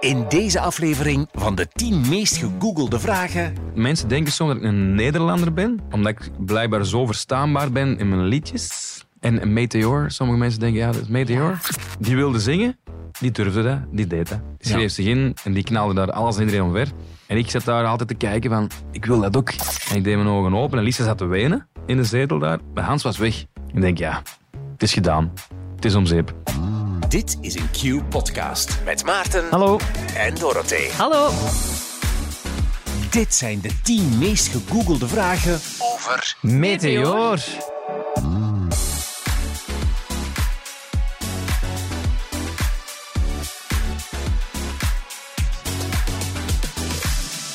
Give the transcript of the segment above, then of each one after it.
In deze aflevering van de 10 meest gegoogelde vragen. Mensen denken soms dat ik een Nederlander ben, omdat ik blijkbaar zo verstaanbaar ben in mijn liedjes. En een Meteor, sommige mensen denken, ja, dat is Meteor. Die wilde zingen, die durfde dat, die deed dat. Die schreef zich in en die knalde daar alles en iedereen omver. En ik zat daar altijd te kijken van, ik wil dat ook. En ik deed mijn ogen open en Lisa zat te wenen in de zetel daar. Maar Hans was weg. Ik denk, ja, het is gedaan. Het is om zeep. Dit is een Q-podcast met Maarten Hallo. en Dorothee. Hallo. Dit zijn de 10 meest gegoogelde vragen over... Meteor.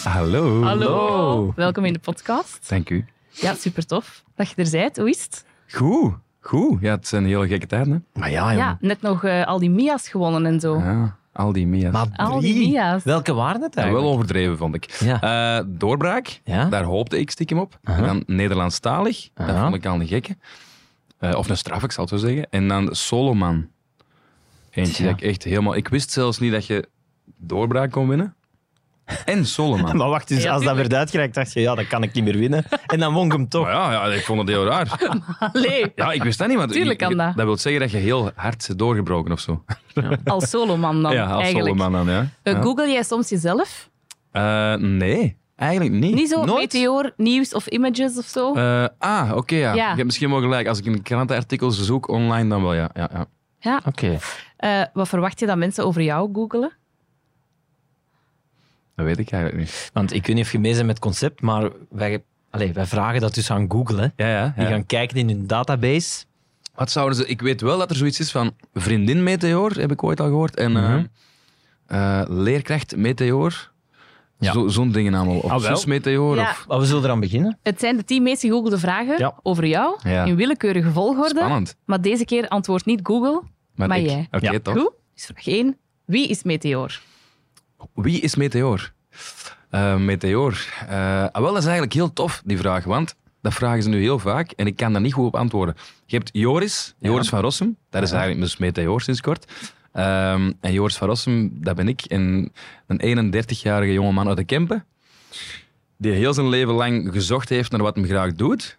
Hallo. Hallo. Welkom in de podcast. Dank u. Ja, super tof dat je er bent. Hoe is het? Goed, goed. Ja, het zijn hele gekke tijden, hè. Maar ja, Ja, net nog eh, al die Mia's gewonnen en zo. Ja, al die Mia's. Maar Al die drie. Mia's. Welke waren het Ja, eigenlijk? wel overdreven, vond ik. Ja. Eh, doorbraak, Ja. daar hoopte ik stiekem op. Aha. En dan Nederlandstalig, dat Aha. vond ik al een gekke. Eh, of een straf, ik zal het zo zeggen. En dan Soloman. Eentje Tja. dat ik echt helemaal... Ik wist zelfs niet dat je doorbraak kon winnen. En Soloman. Maar wacht eens, Ja, als dat werd uitgereikt, dacht je, ja, dat kan ik niet meer winnen. En dan won ik hem toch. Maar ja, ja, ik vond het heel raar. Allee, Ja, ik wist dat niet. Want Tuurlijk kan dat. Dat wil zeggen dat je heel hard bent doorgebroken of zo. als soloman dan ja, als eigenlijk. Soloman dan, ja. Eh, Ja. Google jij soms jezelf? Eh, nee, eigenlijk niet. Niet zo Nooit? meteor, nieuws of images of zo? Eh, ah, oké, ja. Ja. Je hebt misschien wel gelijk. Als ik een krantenartikel zoek online, dan wel, ja. ja, ja. ja. Oké. Eh, wat verwacht je dat mensen over jou googelen? Dat weet ik eigenlijk niet. Want ik weet niet of je mee bent met het concept, maar wij, allee, wij vragen dat dus aan Google. Hè. Ja, ja. Die gaan kijken in hun database. Wat zouden ze... Ik weet wel dat er zoiets is van vriendin Meteor, heb ik ooit al gehoord. En eh, Mhm. eh, leerkracht Meteor. Ja. Zo, zo'n dingen allemaal. Of Ah, zus Meteor. Ja. Of... Maar we zullen eraan beginnen. Het zijn de tien meest gegoogelde vragen Ja. over jou, Ja. in willekeurige volgorde. Spannend. Maar deze keer antwoordt niet Google, maar, ik- jij. Oké, Ja. toch. Goed? Dus vraag 1. Wie is Meteor? Wie is Meteor? Eh, Meteor. Eh, ah, wel, dat is eigenlijk heel tof, die vraag. Want dat vragen ze nu heel vaak en ik kan daar niet goed op antwoorden. Je hebt Joris, Joris van Rossum. Dat is eigenlijk dus Meteor sinds kort. Ehm, en Joris van Rossum, dat ben ik. En een 31-jarige jongeman uit de Kempen. Die heel zijn leven lang gezocht heeft naar wat hij graag doet.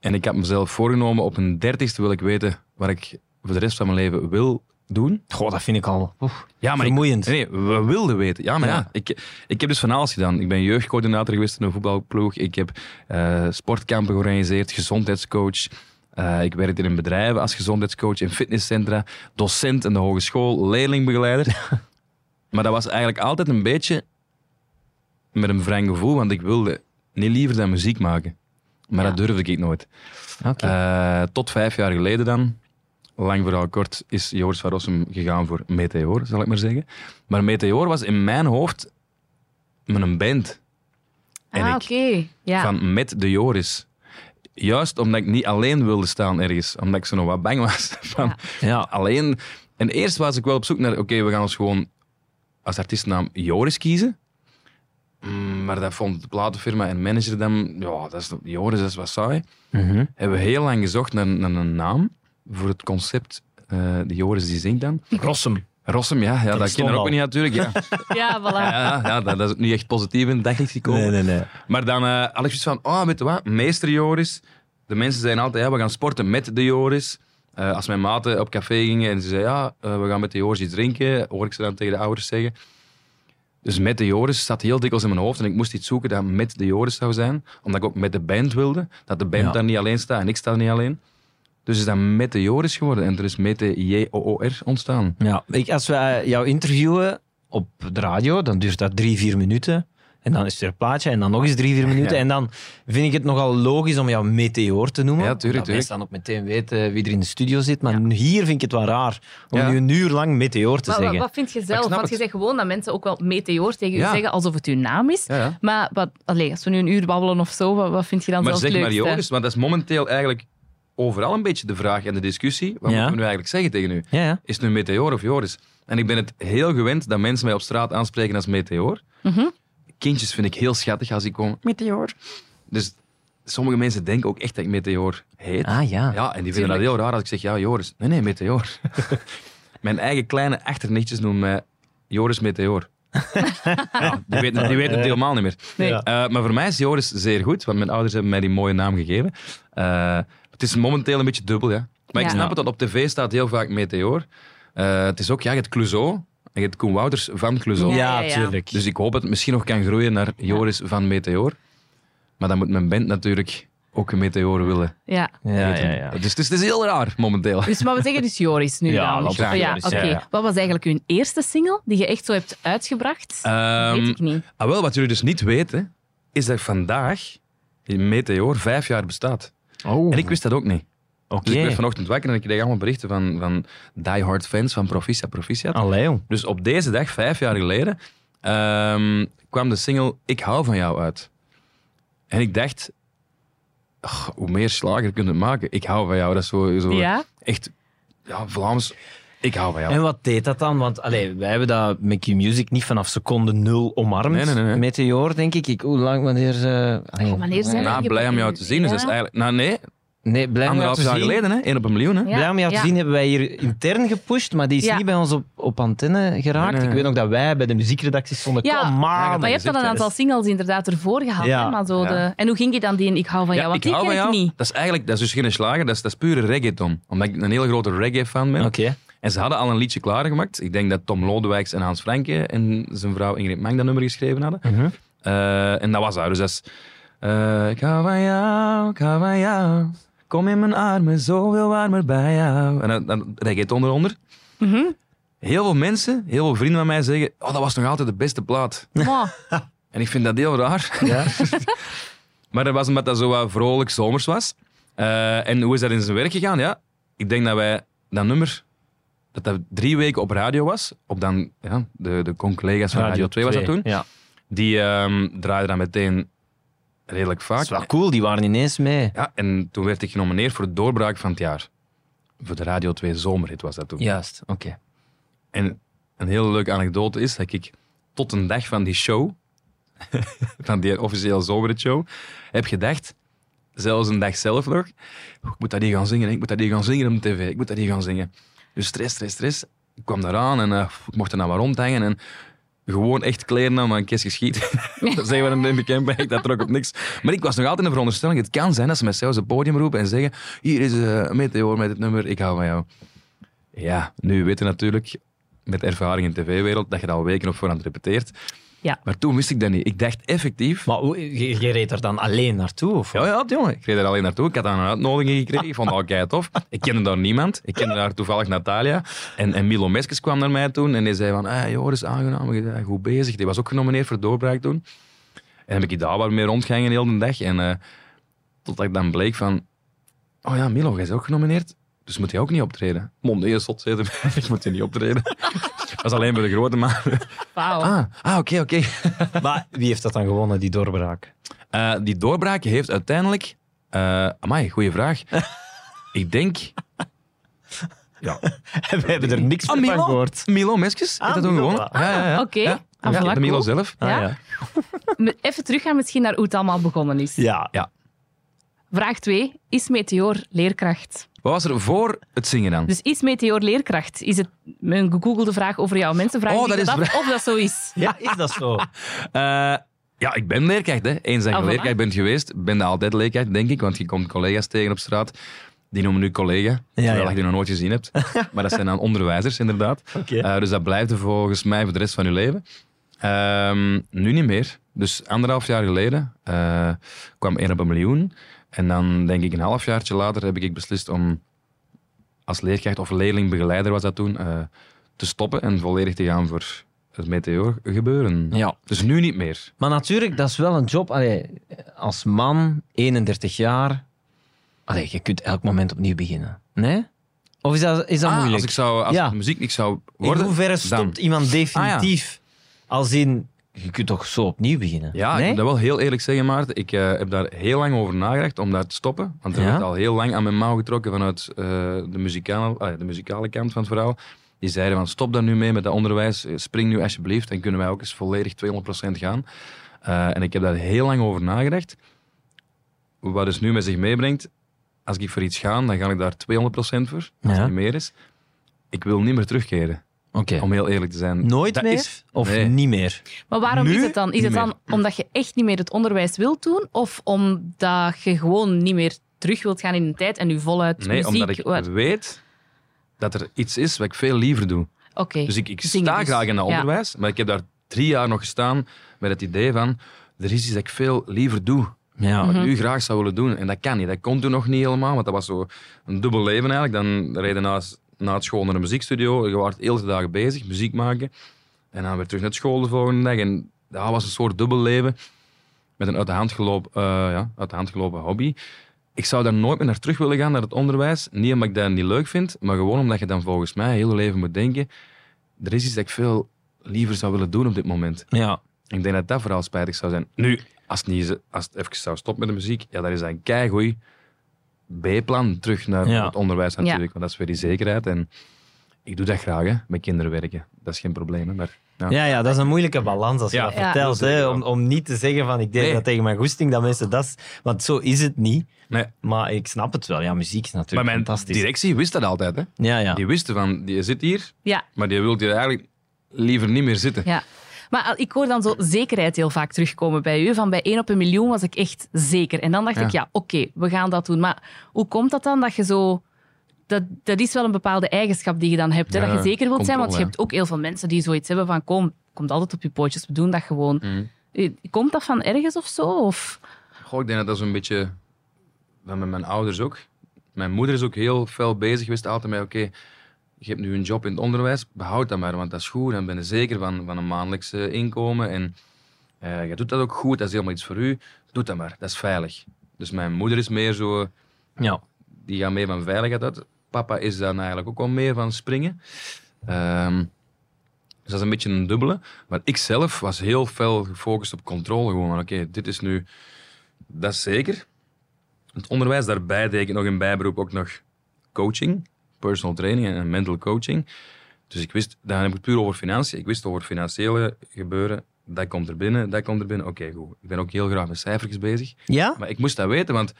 En ik heb mezelf voorgenomen, op een dertigste wil ik weten wat ik voor de rest van mijn leven wil doen. Goh, dat vind ik al oef, Ja, maar vermoeiend. Ik, nee, we wilden weten. Ja, maar ja. Ja. ik, ik heb dus van alles gedaan. Ik ben jeugdcoördinator geweest in een voetbalploeg. Ik heb eh, sportkampen georganiseerd, gezondheidscoach. Eh, ik werkte in een bedrijf als gezondheidscoach in fitnesscentra. Docent in de hogeschool, leerlingbegeleider. maar dat was eigenlijk altijd een beetje met een wrang gevoel, want ik wilde niet liever dan muziek maken. Maar Ja. dat durfde ik nooit. Eh, tot vijf jaar geleden dan, lang verhaal kort, is Joris van Rossum gegaan voor Meteor, zal ik maar zeggen. Maar Meteor was in mijn hoofd met een band. En ah, oké. Ja. van met de Joris. Juist omdat ik niet alleen wilde staan ergens. Omdat ik zo nog wat bang was. Van ja. alleen. En eerst was ik wel op zoek naar, oké, we gaan ons gewoon als artiestnaam Joris kiezen. Mm, Maar dat vond de platenfirma en manager dan, ja, dat is, Joris, dat is wat saai Mhm. hebben we heel lang gezocht naar, naar een naam voor het concept. eh de Joris die zingt dan. Rossum. Rossum, ja, ja dat bestond kennen we ook al. niet natuurlijk. Ja, ja, voilà. ja, ja dat, dat is niet echt positief in het daglicht gekomen. Nee, nee, nee. Maar dan eh had ik zoiets van, oh, weet je wat, meester Joris. De mensen zeiden altijd, ja, we gaan sporten met de Joris. Eh, als mijn maten op café gingen en ze zeiden, ja, eh, we gaan met de Joris iets drinken, hoor ik ze dan tegen de ouders zeggen. Dus met de Joris zat heel dikwijls in mijn hoofd en ik moest iets zoeken dat met de Joris zou zijn. Omdat ik ook met de band wilde, dat de band Ja. daar niet alleen staat en ik sta niet alleen. Dus is dat met de Joris geworden en er is met de J-O-O-R ontstaan. Ja, ik, als wij jou interviewen op de radio, dan duurt dat drie, vier minuten. En dan is er een plaatje en dan nog eens drie, vier minuten. Ja. En dan vind ik het nogal logisch om jou Meteor te noemen. Ja, tuurlijk, Dat tuurlijk. mensen dan ook meteen weten wie er in de studio zit. Maar hier vind ik het wel raar om Ja. nu een uur lang Meteor te Maar wat, zeggen. wat vind je zelf? Want je zegt gewoon dat mensen ook wel meteor tegen Ja. u zeggen alsof het uw naam is. Ja, ja. Maar wat, allee, als we nu een uur babbelen of zo, wat, wat vind je dan Maar zelf zeg het maar? Joris, want dat is momenteel eigenlijk overal een beetje de vraag en de discussie. Wat Ja. moeten we nu eigenlijk zeggen tegen u? Ja, ja. Is het nu Meteor of Joris? En ik ben het heel gewend dat mensen mij op straat aanspreken als Meteor. Mhm. Kindjes vind ik heel schattig als ik kom. Meteor. Dus sommige mensen denken ook echt dat ik Meteor heet. Ah ja. Ja, en die vinden dat heel raar als ik zeg, ja, Joris. Nee, nee, Meteor. Mijn eigen kleine achternichtjes noemen mij Joris Meteor. ja, die weten die weten het helemaal niet meer. Nee. Ja. Eh, maar voor mij is Joris zeer goed, want mijn ouders hebben mij die mooie naam gegeven. Eh, het is momenteel een beetje dubbel, ja. Maar ik Ja. snap het, dat op tv staat heel vaak Meteor. Eh, het is ook, ja, je hebt Clouseau en je hebt Koen Wouters van Clouseau. Ja, Ja, ja, ja. tuurlijk. Dus ik hoop dat het misschien nog kan groeien naar Joris van Meteor. Maar dan moet mijn band natuurlijk ook een Meteor willen. Ja. ja, ja, ja. Dus het is, het is heel raar momenteel. Dus maar we zeggen dus Joris nu Ja, dan. ja, oké. Wat was eigenlijk uw eerste single die je echt zo hebt uitgebracht? Ehm, Weet ik niet. Ah, wel, wat jullie dus niet weten, is dat vandaag Meteor vijf jaar bestaat. Oh, En ik wist dat ook niet. oké. Dus ik werd vanochtend wakker en ik kreeg allemaal berichten van, van diehard fans van Proficiat Proficiat. Allee. Dus op deze dag, vijf jaar geleden, ehm, kwam de single Ik hou van jou uit. En ik dacht, ach, hoe meer slager kun je het maken? Ik hou van jou, dat is zo, zo Ja? echt ja, Vlaams. Ik hou van jou. En wat deed dat dan? Want allee, wij hebben dat met Q-Music niet vanaf seconde nul omarmd. Nee, nee, nee, nee. Meteor, denk ik. ik hoe lang, wanneer... ze allee, Oh, wanneer zijn Nou, blij om jou te zien. Dus is eigenlijk, nou nee, Nee, blij om jou anderhalf te jaar zien. geleden, hè? één op een miljoen. Hè? Ja. Blij om jou te ja. zien hebben wij hier intern gepusht, maar die is Ja. niet bij ons op, op antenne geraakt. Nee, nee, nee. Ik weet nog dat wij bij de muziekredactie stonden. Ja. Kom maar. Ja, Maar je hebt dan een aantal singles inderdaad ervoor gehad. Ja. Hè? Maar zo Ja. de... En hoe ging je dan die in Ik hou van jou? Want ik die hou ken van ik jou. niet. Dat is eigenlijk dat is dus geen slager, dat is, dat is pure reggaeton. Omdat ik een hele grote reggae-fan ben. Oké. En ze hadden al een liedje klaargemaakt. Ik denk dat Tom Lodewijks en Hans Franke en zijn vrouw Ingrid Mang dat nummer geschreven hadden. Mhm. Eh, en dat was haar. Dus dat is... eh, ik hou van jou, ik hou van jou. Kom in mijn armen, zoveel warmer bij jou. En dan, dan reggaeton eronder. Mhm. Heel veel mensen, heel veel vrienden van mij zeggen... Oh, dat was nog altijd de beste plaat. Oh, En ik vind dat heel raar. Ja. Maar dat was omdat dat zo wat vrolijk zomers was. Eh, en hoe is dat in zijn werk gegaan? Ja, ik denk dat wij dat nummer, dat dat drie weken op radio was. Op dan, ja, de, de con-collega's van Radio, 2 was dat toen. Ja. Die ehm draaiden dat meteen redelijk Dat vaak. is wel cool, die waren ineens mee. Ja, en toen werd ik genomineerd voor de doorbraak van het jaar. Voor de Radio 2 zomerhit was dat toen. Juist, oké. En een hele leuke anekdote is dat ik tot een dag van die show, van die officieel zomerhitshow, heb gedacht, zelfs een dag zelf nog, ik moet dat hier gaan zingen, ik moet dat hier gaan zingen op de tv, ik moet dat hier gaan zingen. Dus stress, stress, stress. Ik kwam eraan en eh, ik mocht er nou maar rondhangen en gewoon echt kleren aan, maar een kist geschiet. dat zeggen we in de camping, dat trok op niks. Maar ik was nog altijd in de veronderstelling, het kan zijn dat ze mij zelfs op het podium roepen en zeggen, hier is eh, een meteor met het nummer, ik hou van jou. Ja, nu weten natuurlijk, met ervaring in de tv-wereld, dat je dat al weken op voorhand repeteert. Ja. Maar toen wist ik dat niet. Ik dacht effectief... Maar hoe- je, je reed er dan alleen naartoe? Of? Ja, ja, jongen. Ik reed er alleen naartoe. Ik had dan een uitnodiging gekregen. Ik vond dat kei tof. Ik kende daar niemand. Ik kende daar toevallig Natalia. En, en Milo Meskes kwam naar mij toen. En die zei van, hey, Joris, aangenaam. Je bent goed bezig. Die was ook genomineerd voor Doorbraak toen. En heb ik daar wat mee rondgehangen heel de dag. En eh, totdat ik dan bleek van... Oh ja, Milo, jij is ook genomineerd. Dus moet hij ook niet optreden. Mon, nee, zot, zei hij. Ik moet je niet optreden. Dat is alleen voor de grote man. wauw. Ah, ah oké, oké. Maar wie heeft dat dan gewonnen, die doorbraak? Eh, die doorbraak heeft uiteindelijk... eh amai, goede vraag. ik denk... Ja. We hebben er niks Ah, van Milo? gehoord. Milo Meskes heeft Ah, dat Milo. gewonnen. Ja, ja, ja. Oké. Ja. Ah, Ja, voilà, de Milo cool. zelf. Ja. ja. Even teruggaan misschien naar hoe het allemaal begonnen is. Ja. Vraag 2. Is Meteor leerkracht? Wat was er voor het zingen dan? Dus is Meteor leerkracht? Is het een gegoogelde vraag over jou? Mensen vragen Oh, dat dat is af of dat zo is. Ja, is dat zo? Eh, ja, ik ben leerkracht. Hè. Eens dat je Ah, voilà. leerkracht bent geweest, ben je altijd leerkracht, denk ik. Want je komt collega's tegen op straat. Die noemen nu collega, terwijl ja. je die nog nooit gezien hebt. maar dat zijn dan onderwijzers, inderdaad. Oké. Eh, dus dat blijft er volgens mij voor de rest van je leven. Ehm, nu niet meer. Dus anderhalf jaar geleden eh, kwam 1 op een miljoen. En dan denk ik een halfjaartje later heb ik beslist om als leerkracht of leerlingbegeleider was dat toen, eh, te stoppen en volledig te gaan voor het meteor gebeuren. Ja. Dus nu niet meer. Maar natuurlijk, dat is wel een job. Allee, als man, 31 jaar, allee, je kunt elk moment opnieuw beginnen. Nee? Of is dat, is dat Ah, moeilijk? als ik zou, als Ja. ik muziek niet zou In worden, hoeverre dan- stopt iemand definitief? Als in, je kunt toch zo opnieuw beginnen? Ja, nee? ik moet dat wel heel eerlijk zeggen, Maarten. Ik eh, heb daar heel lang over nagedacht om daar te stoppen. Want er Ja? werd al heel lang aan mijn mouw getrokken vanuit eh, de, muzikale, ah, de muzikale kant van het verhaal. Die zeiden van stop daar nu mee met dat onderwijs. Eh, Spring nu alsjeblieft. Dan kunnen wij ook eens volledig 200% gaan. Eh, en ik heb daar heel lang over nagedacht. Wat dus nu met zich meebrengt. Als ik voor iets ga, dan ga ik daar 200% voor. Als Ja. het niet meer is. Ik wil niet meer terugkeren. Oké. Om heel eerlijk te zijn. Nooit Dat meer? is- of nee. niet meer? Maar waarom Nu is het dan? Is niet het dan omdat je echt niet meer het onderwijs wilt doen? Of omdat je gewoon niet meer terug wilt gaan in de tijd en nu voluit Nee, muziek... omdat ik wat- weet dat er iets is wat ik veel liever doe. Oké. Dus ik, ik Zingen sta dus. graag in Ja. onderwijs, maar ik heb daar drie jaar nog gestaan met het idee van er is iets dat ik veel liever doe. Ja. Wat ik nu graag zou willen doen. En dat kan niet. Dat kon toen nog niet helemaal, want dat was zo een dubbel leven eigenlijk. Dan reed je na, na het school naar een muziekstudio. Je was heel de dagen bezig, muziek maken. En dan weer terug naar school de volgende dag. En dat was een soort dubbel leven met een uit de hand gelopen, eh, ja, uit de hand gelopen hobby. Ik zou daar nooit meer naar terug willen gaan, naar het onderwijs. Niet omdat ik dat niet leuk vind, maar gewoon omdat je dan volgens mij heel je leven moet denken. Er is iets dat ik veel liever zou willen doen op dit moment. ja. Ik denk dat dat vooral spijtig zou zijn. Nu, als het, niet, als het even zou stoppen met de muziek, ja, dat is een keigoed B-plan terug naar Ja. het onderwijs natuurlijk. Want dat is weer die zekerheid. En ik doe dat graag, hè, met kinderen werken. Dat is geen probleem. Hè, maar, ja. Ja, ja, dat is een moeilijke balans als je Ja. dat Ja. vertelt. Hè, om, om niet te zeggen van ik deed Nee. dat tegen mijn goesting, dat mensen dat... Want zo is het niet. Nee, Maar ik snap het wel. Ja, muziek is maar natuurlijk mijn fantastisch. directie wist dat altijd. Hè. Ja, ja. Die wisten van, die zit hier, Ja, maar die wil hier eigenlijk liever niet meer zitten. ja. Maar ik hoor dan zo zekerheid heel vaak terugkomen bij u. Van bij 1 op een miljoen was ik echt zeker. En dan dacht Ja. ik, ja, oké, we gaan dat doen. Maar hoe komt dat dan dat je zo... Dat, dat is wel een bepaalde eigenschap die je dan hebt. Hè? Ja, dat je zeker wilt zijn, want je hebt ook heel veel mensen die zoiets hebben van kom, komt altijd op je pootjes, we doen dat gewoon. Mhm. Eh, Komt dat van ergens of zo? Of... Goh, ik denk dat dat zo'n beetje met mijn ouders ook. Mijn moeder is ook heel fel bezig geweest altijd met, oké, je hebt nu een job in het onderwijs, behoud dat maar, want dat is goed. Dan ben je zeker van, van een maandelijks eh, inkomen en eh, je doet dat ook goed, dat is helemaal iets voor u. Doe dat maar, dat is veilig. Dus mijn moeder is meer zo, ja. die gaat meer van veiligheid uit. Papa is dan eigenlijk ook wel meer van springen. Ehm, dus dat is een beetje een dubbele. Maar ik zelf was heel fel gefocust op controle. Gewoon oké, dit is nu... Dat is zeker. Het onderwijs, daarbij deed ik nog in bijberoep ook nog coaching. Personal training en mental coaching. Dus ik wist, dan heb ik het puur over financiën. Ik wist over het financiële gebeuren. Dat komt er binnen, dat komt er binnen. Oké, goed. Ik ben ook heel graag met cijfertjes bezig. Ja? Maar ik moest dat weten, want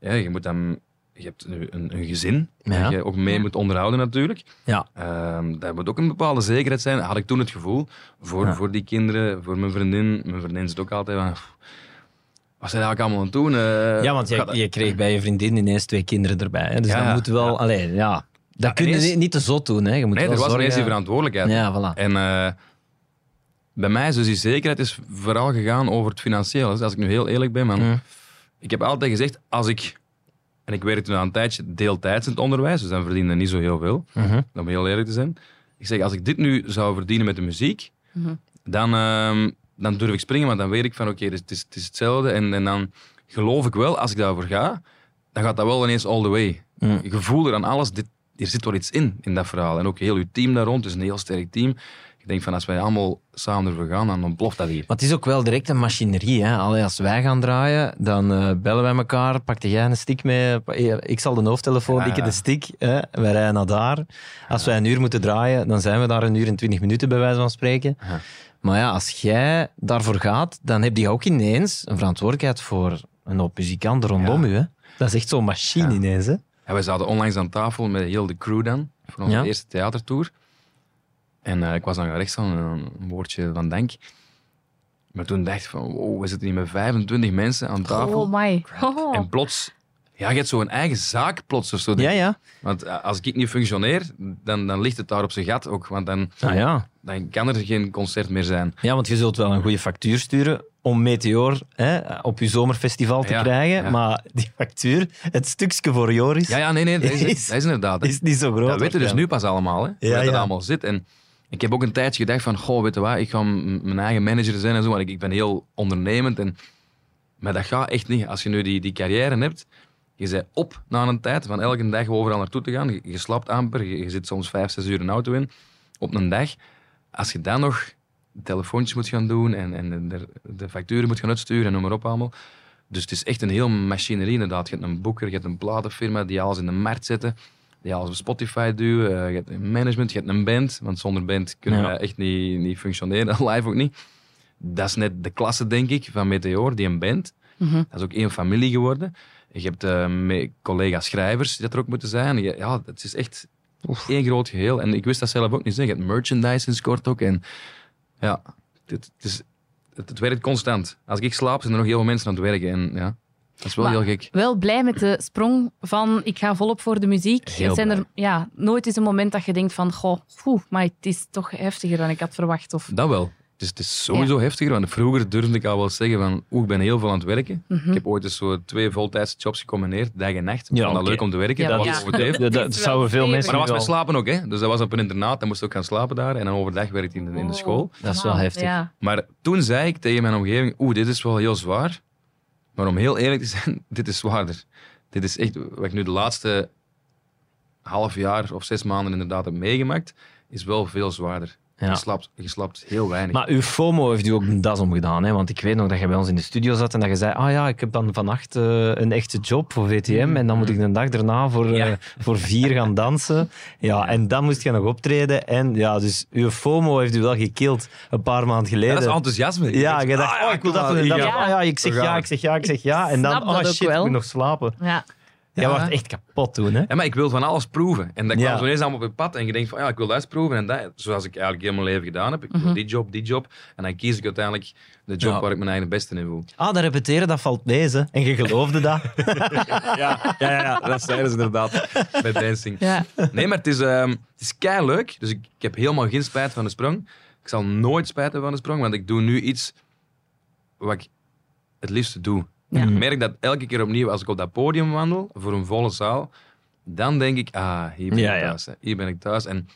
ja, je, moet dan, je hebt nu een, een gezin Ja. dat je ook mee moet onderhouden natuurlijk. Ja. Ehm dat moet ook een bepaalde zekerheid zijn, had ik toen het gevoel. Voor, Ja. voor die kinderen, voor mijn vriendin. Mijn vriendin zit ook altijd van... "Pff, Wat zijn eigenlijk allemaal aan het doen? Eh, Ja, want je, je kreeg bij je vriendin ineens twee kinderen erbij. Hè? Dus Ja, dat moet wel... ja. Allee, ja. Dat kun je ineens- niet, te zot doen. Hè? Je moet Nee, wel er was zorgen... ineens die verantwoordelijkheid. Ja, voilà. En eh, bij mij is dus die zekerheid is vooral gegaan over het financiële. Dus als ik nu heel eerlijk ben, man. Mm. Ik heb altijd gezegd, als ik... En ik werkte toen aan een tijdje deeltijds in het onderwijs, dus dan verdiende ik niet zo heel veel. Mhm. om heel eerlijk te zijn. Ik zeg, als ik dit nu zou verdienen met de muziek, Mhm. dan, ehm, dan durf ik springen, want dan weet ik van, oké, het, is, het is hetzelfde. En, en dan geloof ik wel, als ik daarvoor ga, dan gaat dat wel ineens all the way. Mm. Je voelt er aan alles, dit, er zit wel iets in, in dat verhaal. En ook heel uw team daar rond, het is een heel sterk team. Ik denk van, als wij allemaal samen ervoor gaan, dan ontploft dat hier. Maar het is ook wel direct een machinerie. Hè? Allee, als wij gaan draaien, dan eh, bellen wij elkaar. Pakte jij een stick mee? Pa- eh, Ik zal de hoofdtelefoon, Ja, ja. de stick. Hè? Wij rijden naar daar. Als wij een uur moeten draaien, dan zijn we daar een uur en twintig minuten, bij wijze van spreken. Ja. Maar ja, als jij daarvoor gaat, dan heb je ook ineens een verantwoordelijkheid voor een hoop muzikanten rondom u. Hè? Dat is echt zo'n machine ineens. Hè? En wij zaten onlangs aan tafel met heel de crew dan, voor onze Ja. eerste theatertour. En eh, ik was dan rechts aan een woordje van dank. Maar toen dacht ik van, wow, we zitten hier met 25 mensen aan tafel. Oh my. Oh. En plots, ja, je hebt zo'n eigen zaak plots of zo. Ja, ja. Want eh, als ik niet functioneer, dan, dan ligt het daar op zijn gat ook. Want dan, Ah, ja. dan kan er geen concert meer zijn. Ja, want je zult wel een goede factuur sturen om Meteor hè, op je zomerfestival te Ja, krijgen. ja. Maar die factuur, het stukje voor Joris, Ja, ja, nee, nee, dat is, Is- dat is inderdaad. is niet zo groot. Dat weten we dus nu pas allemaal, hè, Ja, dat het allemaal zit. En ik heb ook een tijdje gedacht van, goh, weet je wat, ik ga mijn eigen manager zijn en zo, want ik, ik ben heel ondernemend. En, maar dat gaat echt niet. Als je nu die, die carrière hebt, je bent op na een tijd, van elke dag overal naartoe te gaan. Je, je slaapt amper, je, je zit soms vijf, zes uur een auto in, op een dag. Als je dan nog telefoontjes moet gaan doen en, en de, de facturen moet gaan uitsturen en noem maar op allemaal. Dus het is echt een heel machinerie inderdaad. Je hebt een boeker, je hebt een platenfirma die alles in de markt zetten, die alles op Spotify duwen. eh, je hebt een management, je hebt een band, want zonder band kunnen Ja. wij echt niet, niet functioneren, live ook niet. Dat is net de klasse, denk ik, van Meteor, die een band. Mhm. Dat is ook één familie geworden. Je hebt eh, me- collega-schrijvers die dat er ook moeten zijn. Je- Ja, het is echt... één groot geheel. En ik wist dat zelf ook niet. zeg. Je hebt merchandise sinds kort ook. En ja, het, het, is, het, het werkt constant. Als ik slaap, zijn er nog heel veel mensen aan het werken. En ja, dat is wel Maar- heel gek. Wel blij met de sprong van ik ga volop voor de muziek. Heel Zijn er ja, nooit is een moment dat je denkt van goh, poeh, maar het is toch heftiger dan ik had verwacht. Of, Dat wel. Het is, het is sowieso heftiger, want vroeger durfde ik al wel zeggen van oeh, ik ben heel veel aan het werken. Mhm. Ik heb ooit eens zo twee voltijdse jobs gecombineerd, dag en nacht. Ik Ja, vond dat leuk om te werken, Ja, dat was ja. overdreven. Dat, zouden veel mensen Maar dat was met slapen ook, hè. Dus dat was op een internaat, dan moest ik ook gaan slapen daar. En dan overdag werkte ik in de, in de school. Dat is wel Oh, heftig. Ja. Maar toen zei ik tegen mijn omgeving, oeh, dit is wel heel zwaar. Maar om heel eerlijk te zijn, dit is zwaarder. Dit is echt, wat ik nu de laatste half jaar of zes maanden inderdaad heb meegemaakt, is wel veel zwaarder. Ja. Je, slaapt, je slaapt heel weinig. Maar uw FOMO heeft u ook een das omgedaan. Hè? Want ik weet nog dat je bij ons in de studio zat en dat je zei: Ah ja, ik heb dan vannacht eh, een echte job voor VTM. En dan moet ik de dag daarna voor, eh, Ja. voor vier gaan dansen. Ja, en dan moest je nog optreden. En ja, dus uw FOMO heeft u wel gekild een paar maanden Ja, geleden. dat is enthousiasme. Ja, Je dacht, ah, oh, ik wil dat. En dan, ja. ah ja, ik zeg ja, ik zeg ja, ik zeg ja. En dan, oh shit, ik moet nog slapen. Ja. Jij Ja. wordt echt kapot toen, hè? Ja, maar ik wil van alles proeven. En dat Ja. kwam zo ineens allemaal op je pad en je denkt van, ja, ik wil dat eens proeven en dat. Zoals ik eigenlijk heel mijn leven gedaan heb. Ik wil die job, die job. En dan kies ik uiteindelijk de job Ja. waar ik mijn eigen beste in voel. Ah, dat repeteren, dat valt mee, hè. En je geloofde dat. Ja, ja, ja, dat zeiden ze inderdaad bij dancing. Ja. Nee, maar het is, ehm het is kei leuk. Dus ik, ik heb helemaal geen spijt van de sprong. Ik zal nooit spijt hebben van de sprong, want ik doe nu iets wat ik het liefste doe. Ja. Ik merk dat elke keer opnieuw als ik op dat podium wandel voor een volle zaal, dan denk ik, ah, hier ben Ja, ik thuis. hè. Hier ben ik thuis. En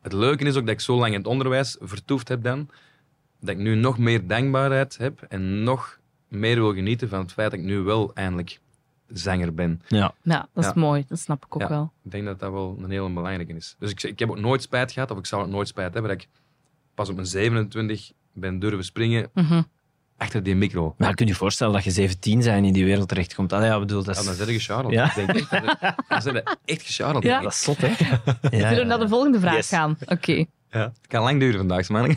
het leuke is ook dat ik zo lang in het onderwijs vertoefd heb dan, dat ik nu nog meer dankbaarheid heb en nog meer wil genieten van het feit dat ik nu wel eindelijk zanger ben. Ja. ja, dat is Ja. mooi. Dat snap ik ook Ja. wel. Ik denk dat dat wel een hele belangrijke is. Dus ik, ik heb ook nooit spijt gehad, of ik zou ook nooit spijt hebben, dat ik pas op mijn 27 ben durven springen Mhm. Achter die micro. Maar je kunt je voorstellen dat je 17 zijn en in die wereld terechtkomt. Ah, ja, ik bedoel, dat Ja, is... dan zit je gecharreld. Ja. Denk echt dan je gecharreld. Ja. Dat is zot, hè? We Ja, zullen naar de volgende vraag Yes. gaan. Oké. Ja. Het kan lang duren vandaag, man.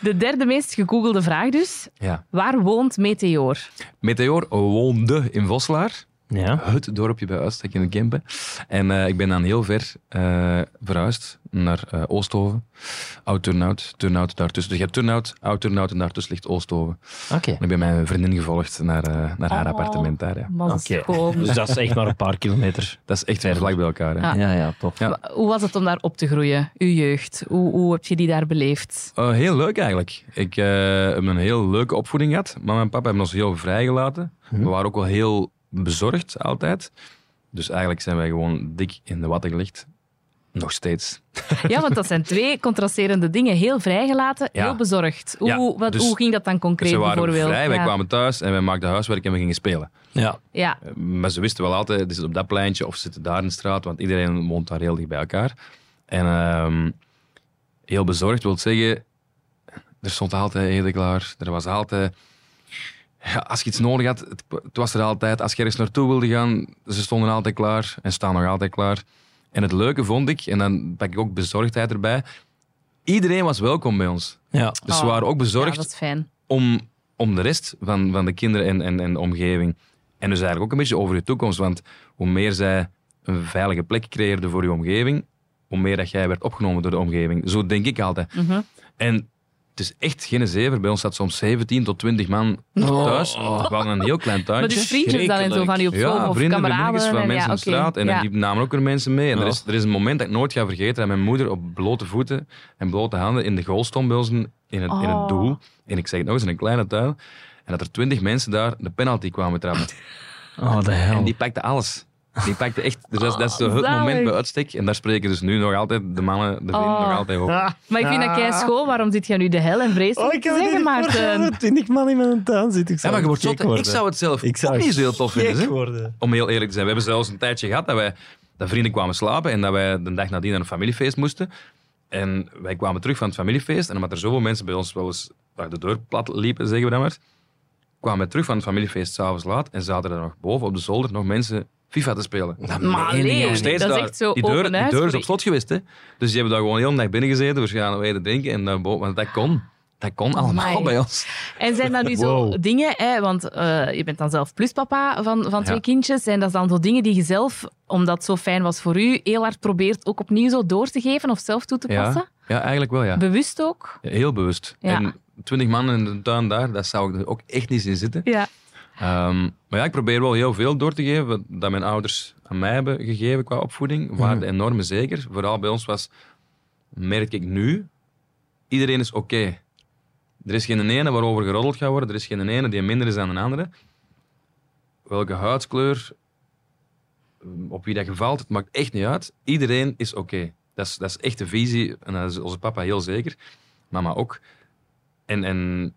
De derde meest gegoogelde vraag dus. ja. Waar woont Meteor? Meteor woonde in Voslaar. Ja. Het dorpje bij uitstek in de Kempen. En eh, ik ben dan heel ver eh, verhuisd naar eh, Oosthoven. Oud-Turnhout, Turnhout daartussen. Dus je hebt Turnhout, Oud-Turnhout en daartussen ligt Oosthoven. Oké. En ik ben mijn vriendin gevolgd naar, eh, naar haar Oh. appartement daar. Ja. Maar Oké. Dus dat is echt maar een paar kilometer. Dat is echt Verder. vlak bij elkaar. Hè. Ja. Ja, ja, tof. Ja. Hoe was het om daar op te groeien, uw jeugd? Hoe, hoe heb je die daar beleefd? Eh, heel leuk eigenlijk. Ik eh, heb een heel leuke opvoeding gehad. Mama en papa hebben ons heel vrijgelaten. We waren ook wel heel bezorgd altijd. Dus eigenlijk zijn wij gewoon dik in de watten gelegd. Nog steeds. Ja, want dat zijn twee contrasterende dingen. Heel vrijgelaten, Ja. heel bezorgd. Hoe, Ja, wat, dus- hoe ging dat dan concreet Ze waren bijvoorbeeld? vrij, wij ja. kwamen thuis en wij maakten huiswerk en we gingen spelen. Ja. Ja, Eh, Maar ze wisten wel altijd, zit op dat pleintje of ze zitten daar in de straat, want iedereen woont daar heel dicht bij elkaar. En ehm, heel bezorgd wil zeggen, er stond altijd eten klaar. Er was altijd... Ja, als je iets nodig had, het, het was er altijd. Als je ergens naartoe wilde gaan, ze stonden altijd klaar en staan nog altijd klaar. En het leuke vond ik, en dan pak ik ook bezorgdheid erbij, iedereen was welkom bij ons. Ja. Dus ze Oh, waren ook ja, bezorgd dat is fijn. om, om de rest van, van de kinderen en, en, en de omgeving. En dus eigenlijk ook een beetje over je toekomst. Want hoe meer zij een veilige plek creëerden voor je omgeving, hoe meer dat jij werd opgenomen door de omgeving. Zo denk ik altijd. Mhm. En is echt geen zever. Bij ons zat soms 17 tot 20 man Oh. thuis. We hadden een heel klein Maar tuintje. dus vriendjes dan en zo van die op school Ja, of vrienden, kameraden? van en- mensen ja, op straat. En ja. die namen ook weer mensen mee. En er, Ja. is, er is een moment dat ik nooit ga vergeten dat mijn moeder op blote voeten en blote handen in de goal stond bij ons in het, in Oh. het doel. En ik zeg het nog eens, in een kleine tuin. En dat er twintig mensen daar de penalty kwamen trappen. Oh, de hel. En die pakte alles. Die pakte echt... Dus dat, is, dat is zo het zalig. moment bij uitstek. En daar spreken dus nu nog altijd de mannen, de vrienden Oh. nog altijd over. Maar ik vind dat kei school. Waarom zit je nu de hel en vrees Oh, ik zeggen, Maarten? 20 man in mijn tuin zit. Ik Ja, zou maar je wordt gek zot, hè? worden. Ik zou het zelf Ik zou ook niet zo heel tof vinden. hè. worden. Om heel eerlijk te zijn. We hebben zelfs een tijdje gehad dat wij dat vrienden kwamen slapen en dat wij de dag nadien naar een familiefeest moesten. En wij kwamen terug van het familiefeest en omdat er zoveel mensen bij ons wel eens uit de deur plat liepen, zeggen we dan maar, kwamen we terug van het familiefeest s'avonds laat en zaten er nog boven op de zolder nog mensen FIFA te spelen. Maar meen nee, dat niet. Steeds is daar. echt zo die deur, open die huis deur is op slot geweest. Hè? Dus die hebben daar gewoon heel de dag binnen gezeten, waarschijnlijk eten drinken en dan boven, want dat kon. Dat kon allemaal bij ons. En zijn dat nu zo Wow. dingen, hè, want eh, je bent dan zelf pluspapa van, van twee Ja. kindjes, zijn dat dan zo dingen die je zelf, omdat het zo fijn was voor u, heel hard probeert ook opnieuw zo door te geven of zelf toe te passen? Ja, ja eigenlijk wel, ja. Bewust ook? Heel bewust. Ja. En twintig man in de tuin daar, dat zou ik er ook echt niet in zitten. Ja. Ehm, maar ja, ik probeer wel heel veel door te geven dat mijn ouders aan mij hebben gegeven qua opvoeding. Waarde enorme zeker. Vooral bij ons was, merk ik nu, iedereen is oké. Er is geen ene waarover geroddeld gaat worden. Er is geen ene die minder is dan een andere. Welke huidskleur, op wie dat gevalt, het maakt echt niet uit. Iedereen is oké. Dat, is, dat is echt de visie. En dat is onze papa heel zeker. Mama ook. En, en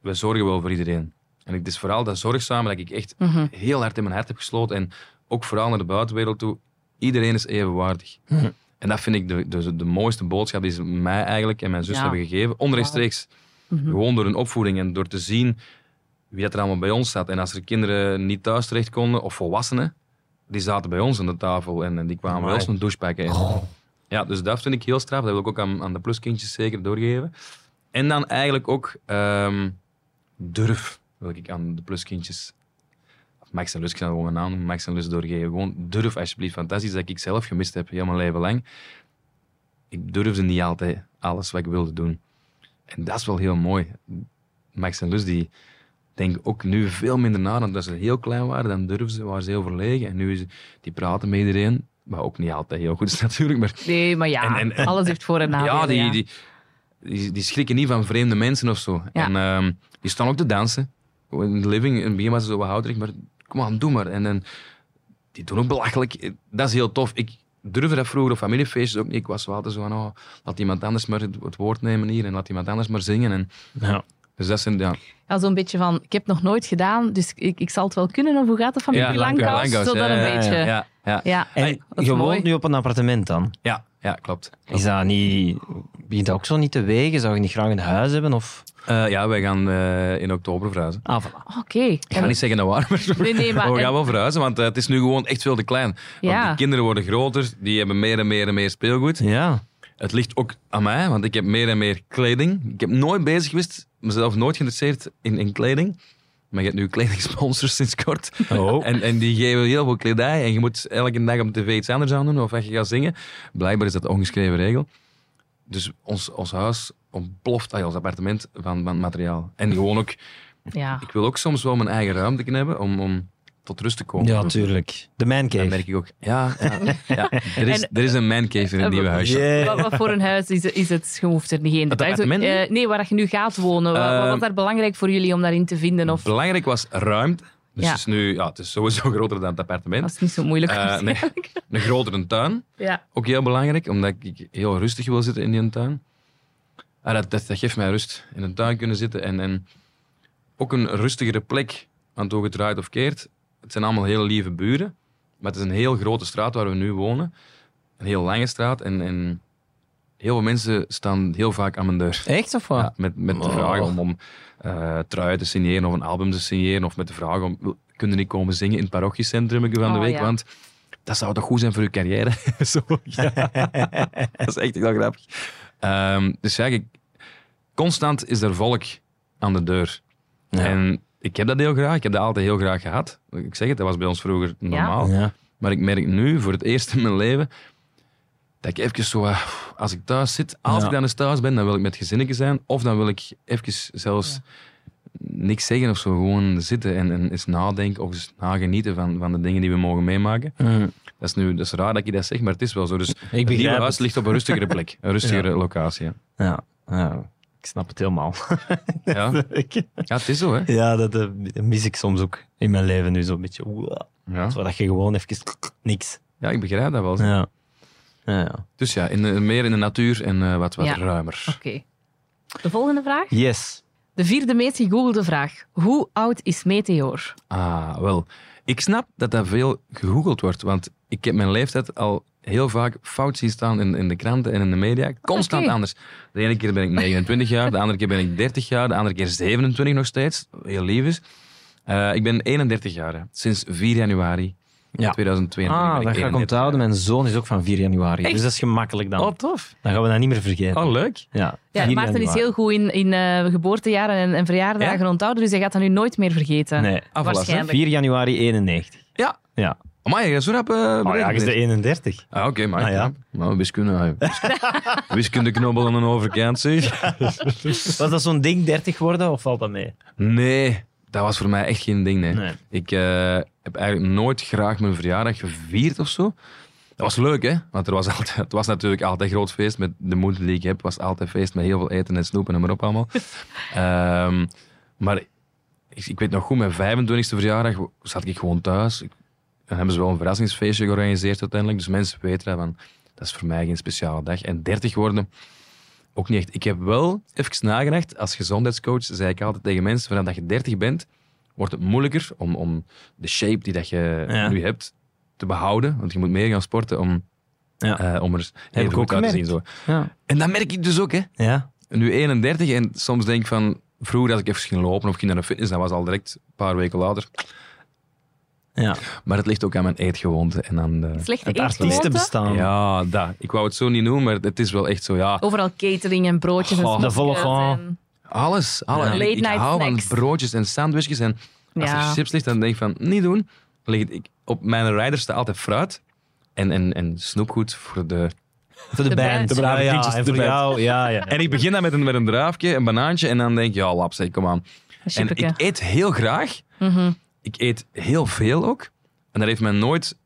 we zorgen wel voor iedereen. En het is vooral dat zorgzame dat ik echt Mhm. heel hard in mijn hart heb gesloten. En ook vooral naar de buitenwereld toe. Iedereen is evenwaardig. En dat vind ik de, de, de mooiste boodschap die ze mij eigenlijk en mijn zus Ja. hebben gegeven. Onrechtstreeks. Mhm. Gewoon door hun opvoeding en door te zien wie dat er allemaal bij ons zat. En als er kinderen niet thuis terecht konden, of volwassenen, die zaten bij ons aan de tafel en, en die kwamen bij Amai. ons een douche pakken. En- Ja, dus dat vind ik heel straf. Dat wil ik ook aan, aan de pluskindjes zeker doorgeven. En dan eigenlijk ook ehm, durf wil ik aan de pluskindjes. Max en Lus, ik zal gewoon naam noemen, Max en Lus doorgeven. Gewoon durf alsjeblieft, want dat is iets dat ik zelf gemist heb, heel mijn leven lang. Ik durfde niet altijd alles wat ik wilde doen. En dat is wel heel mooi. Max en Lus, die denken ook nu veel minder na dan dat ze heel klein waren. Dan durfden ze, waren ze heel verlegen. En nu is, die praten met iedereen. Wat ook niet altijd heel goed is natuurlijk, maar Nee, maar ja, En- alles heeft voor- en nadelen. ja, die, ja. Die, die, die schrikken niet van vreemde mensen of zo. Ja. En ehm, die staan ook te dansen. In living, in het begin was zo wat maar kom aan, doe maar. En, en die doen ook belachelijk. Dat is heel tof. Ik durfde dat vroeger op familiefeestjes ook niet. Ik was altijd zo van, oh, laat iemand anders maar het woord nemen hier en laat iemand anders maar zingen. En, Ja. Dus dat zijn, ja. Ja, zo'n beetje van, ik heb nog nooit gedaan, dus ik, ik zal het wel kunnen. Of hoe gaat het van Ja, Langkous, Zo dat ja, een ja, beetje. Ja, ja, Ja, En dat je woont nu op een appartement dan? ja, ja, klopt. Is dat niet... Begint dat ook zo niet te wegen? Zou je niet graag een huis hebben? Of... Eh, ja, wij gaan eh, in oktober verhuizen. Ah, voilà. Oké. Ik ga En- niet zeggen naar waar, maar, Nee, nee, maar- we gaan en- wel verhuizen, want eh, het is nu gewoon echt veel te klein. Want Ja. de kinderen worden groter, die hebben meer en meer en meer speelgoed. Ja. Het ligt ook aan mij, want ik heb meer en meer kleding. Ik heb nooit bezig geweest, mezelf nooit geïnteresseerd in, in kleding. Maar je hebt nu kledingsponsors sinds kort. Oh. En, en die geven heel veel kledij. En je moet elke dag op tv iets anders aan doen of als je gaat zingen. Blijkbaar is dat de ongeschreven regel. Dus ons, ons huis ontploft, ah, ons appartement van, van materiaal. En gewoon ook, Ja. ik wil ook soms wel mijn eigen ruimte hebben om, om tot rust te komen. Ja, tuurlijk. De man Dat merk ik ook. Ja, ja, ja. Er, is, En- er is een mancave in het nieuwe huisje. Yeah. Wat, wat voor een huis is, is het? Je hoeft er niet in. Het appartement? Eh, nee, waar je nu gaat wonen. Wat, wat Eh, was daar belangrijk voor jullie om daarin te vinden? Of Belangrijk was ruimte. Dus Ja. het is nu, ja, het is sowieso groter dan het appartement. was het niet zo moeilijk? Eh, nee. Een grotere tuin, Ja. ook heel belangrijk, omdat ik heel rustig wil zitten in die tuin. Ah, dat, dat, dat geeft mij rust. In een tuin kunnen zitten en, en ook een rustigere plek, want hoe het draait of keert. Het zijn allemaal heel lieve buren, maar het is een heel grote straat waar we nu wonen. Een heel lange straat en, en heel veel mensen staan heel vaak aan mijn deur. Echt of wat? Ja, met, met de Oh. vraag om, om eh truien te signeren of een album te signeren. Of met de vraag om, kunnen niet komen zingen in het parochiecentrum van de Oh, week? ja. Want dat zou toch goed zijn voor uw carrière? Zo, dat is echt heel grappig. Ehm, dus ja, ik- constant is er volk aan de deur. Ja. En ik heb dat heel graag. Ik heb dat altijd heel graag gehad. Ik zeg het, dat was bij ons vroeger normaal. Ja. Maar ik merk nu, voor het eerst in mijn leven, dat ik even zo, eh, als ik thuis zit, als Ja. ik dan eens thuis ben, dan wil ik met gezinnetje zijn. Of dan wil ik even zelfs niks zeggen of zo, gewoon zitten en, en eens nadenken of eens nagenieten van, van de dingen die we mogen meemaken. Mm. Dat is nu dat is raar dat je dat zegt, maar het is wel zo. Dus het begrijp nieuwe het. huis ligt op een rustigere plek, een rustigere locatie. Ja. Ja. Ik snap het helemaal. Ja. ja, het is zo, hè. ja, dat eh, mis ik soms ook in mijn leven nu zo'n beetje. Wow. Ja, Zodat je gewoon even niks. ja ik begrijp dat wel. Ja. Ja, ja. Dus ja, in de, meer in de natuur en eh, wat, wat Ja. ruimer. Oké. De volgende vraag. Yes. De vierde meest gegoogelde vraag. Hoe oud is Meteor? Ah, wel. Ik snap dat dat veel gegoogeld wordt, want ik heb mijn leeftijd al heel vaak fout zien staan in, in de kranten en in de media. Constant anders. De ene keer ben ik 29 jaar, de andere keer ben ik 30 jaar, de andere keer 27 nog steeds. Heel lief is. Eh, ik ben 31 jaar, hè. sinds 4 januari. Ja. 2022. Ah, dat ga ik 31 onthouden. Mijn zoon is ook van 4 januari. Dus dat is gemakkelijk dan. Oh, tof. Dan gaan we dat niet meer vergeten. Oh, leuk. Ja, Ja, 4 Maarten is heel goed in, in eh, geboortejaren en, en verjaardagen onthouden, dus hij gaat dat nu nooit meer vergeten. Nee, Ah, voilà, Waarschijnlijk. 4 januari 91. Ja. Ja. Maar je zo rap eh, Oh ja, is de bent. 31. Ah, oké, maar Ah, ja. Nou, wiskunde, ah, wiskunde, wiskunde knobbel aan een overkant, zeg. Was dat zo'n ding 30 worden of valt dat mee? Nee, dat was voor mij echt geen ding, nee. Nee. Ik eh, heb eigenlijk nooit graag mijn verjaardag gevierd of zo. Dat was leuk, hè? Want er was altijd, het was natuurlijk altijd groot feest. Met de moeder die ik heb, was altijd feest met heel veel eten en snoep en maar op allemaal. Ehm, maar ik, ik weet nog goed, mijn 25e verjaardag zat ik gewoon thuis. Ik, dan hebben ze wel een verrassingsfeestje georganiseerd uiteindelijk. Dus mensen weten dat, van, dat is voor mij geen speciale dag. En 30 worden, ook niet echt. Ik heb wel even nagedacht, als gezondheidscoach zei ik altijd tegen mensen, vanaf dat je 30 bent, wordt het moeilijker om, om de shape die dat je Ja. nu hebt te behouden. Want je moet meer gaan sporten om, Ja. eh, om er ook goed uit te zien. Zo. Ja. En dat merk ik dus ook, hè. Ja. Nu 31 en soms denk ik van... Vroeger als ik even ging lopen of ging naar de fitness, dat was al direct een paar weken later. Ja. Maar het ligt ook aan mijn eetgewoonte en aan de... Slechte Het artiestenbestaan. Ja, dat. Ik wou het zo niet noemen, maar het is wel echt zo, ja. Overal catering en broodjes en de en- Alles. alles. Ja. Ik- Late ik night hou snacks. van broodjes en sandwichjes. En als Ja. er chips ligt, dan denk ik van, niet doen. Ligt ik, op mijn rider staat altijd fruit en, en, en snoepgoed voor de... Voor de, De band. band. De brave ja, en de voor jou, ja, ja. En ik begin dan met een, met een draafje, een banaantje en dan denk ik, ja, lap, zeg, kom aan. En ik eet heel graag. Mhm. Ik eet heel veel ook. En dat heeft mij nooit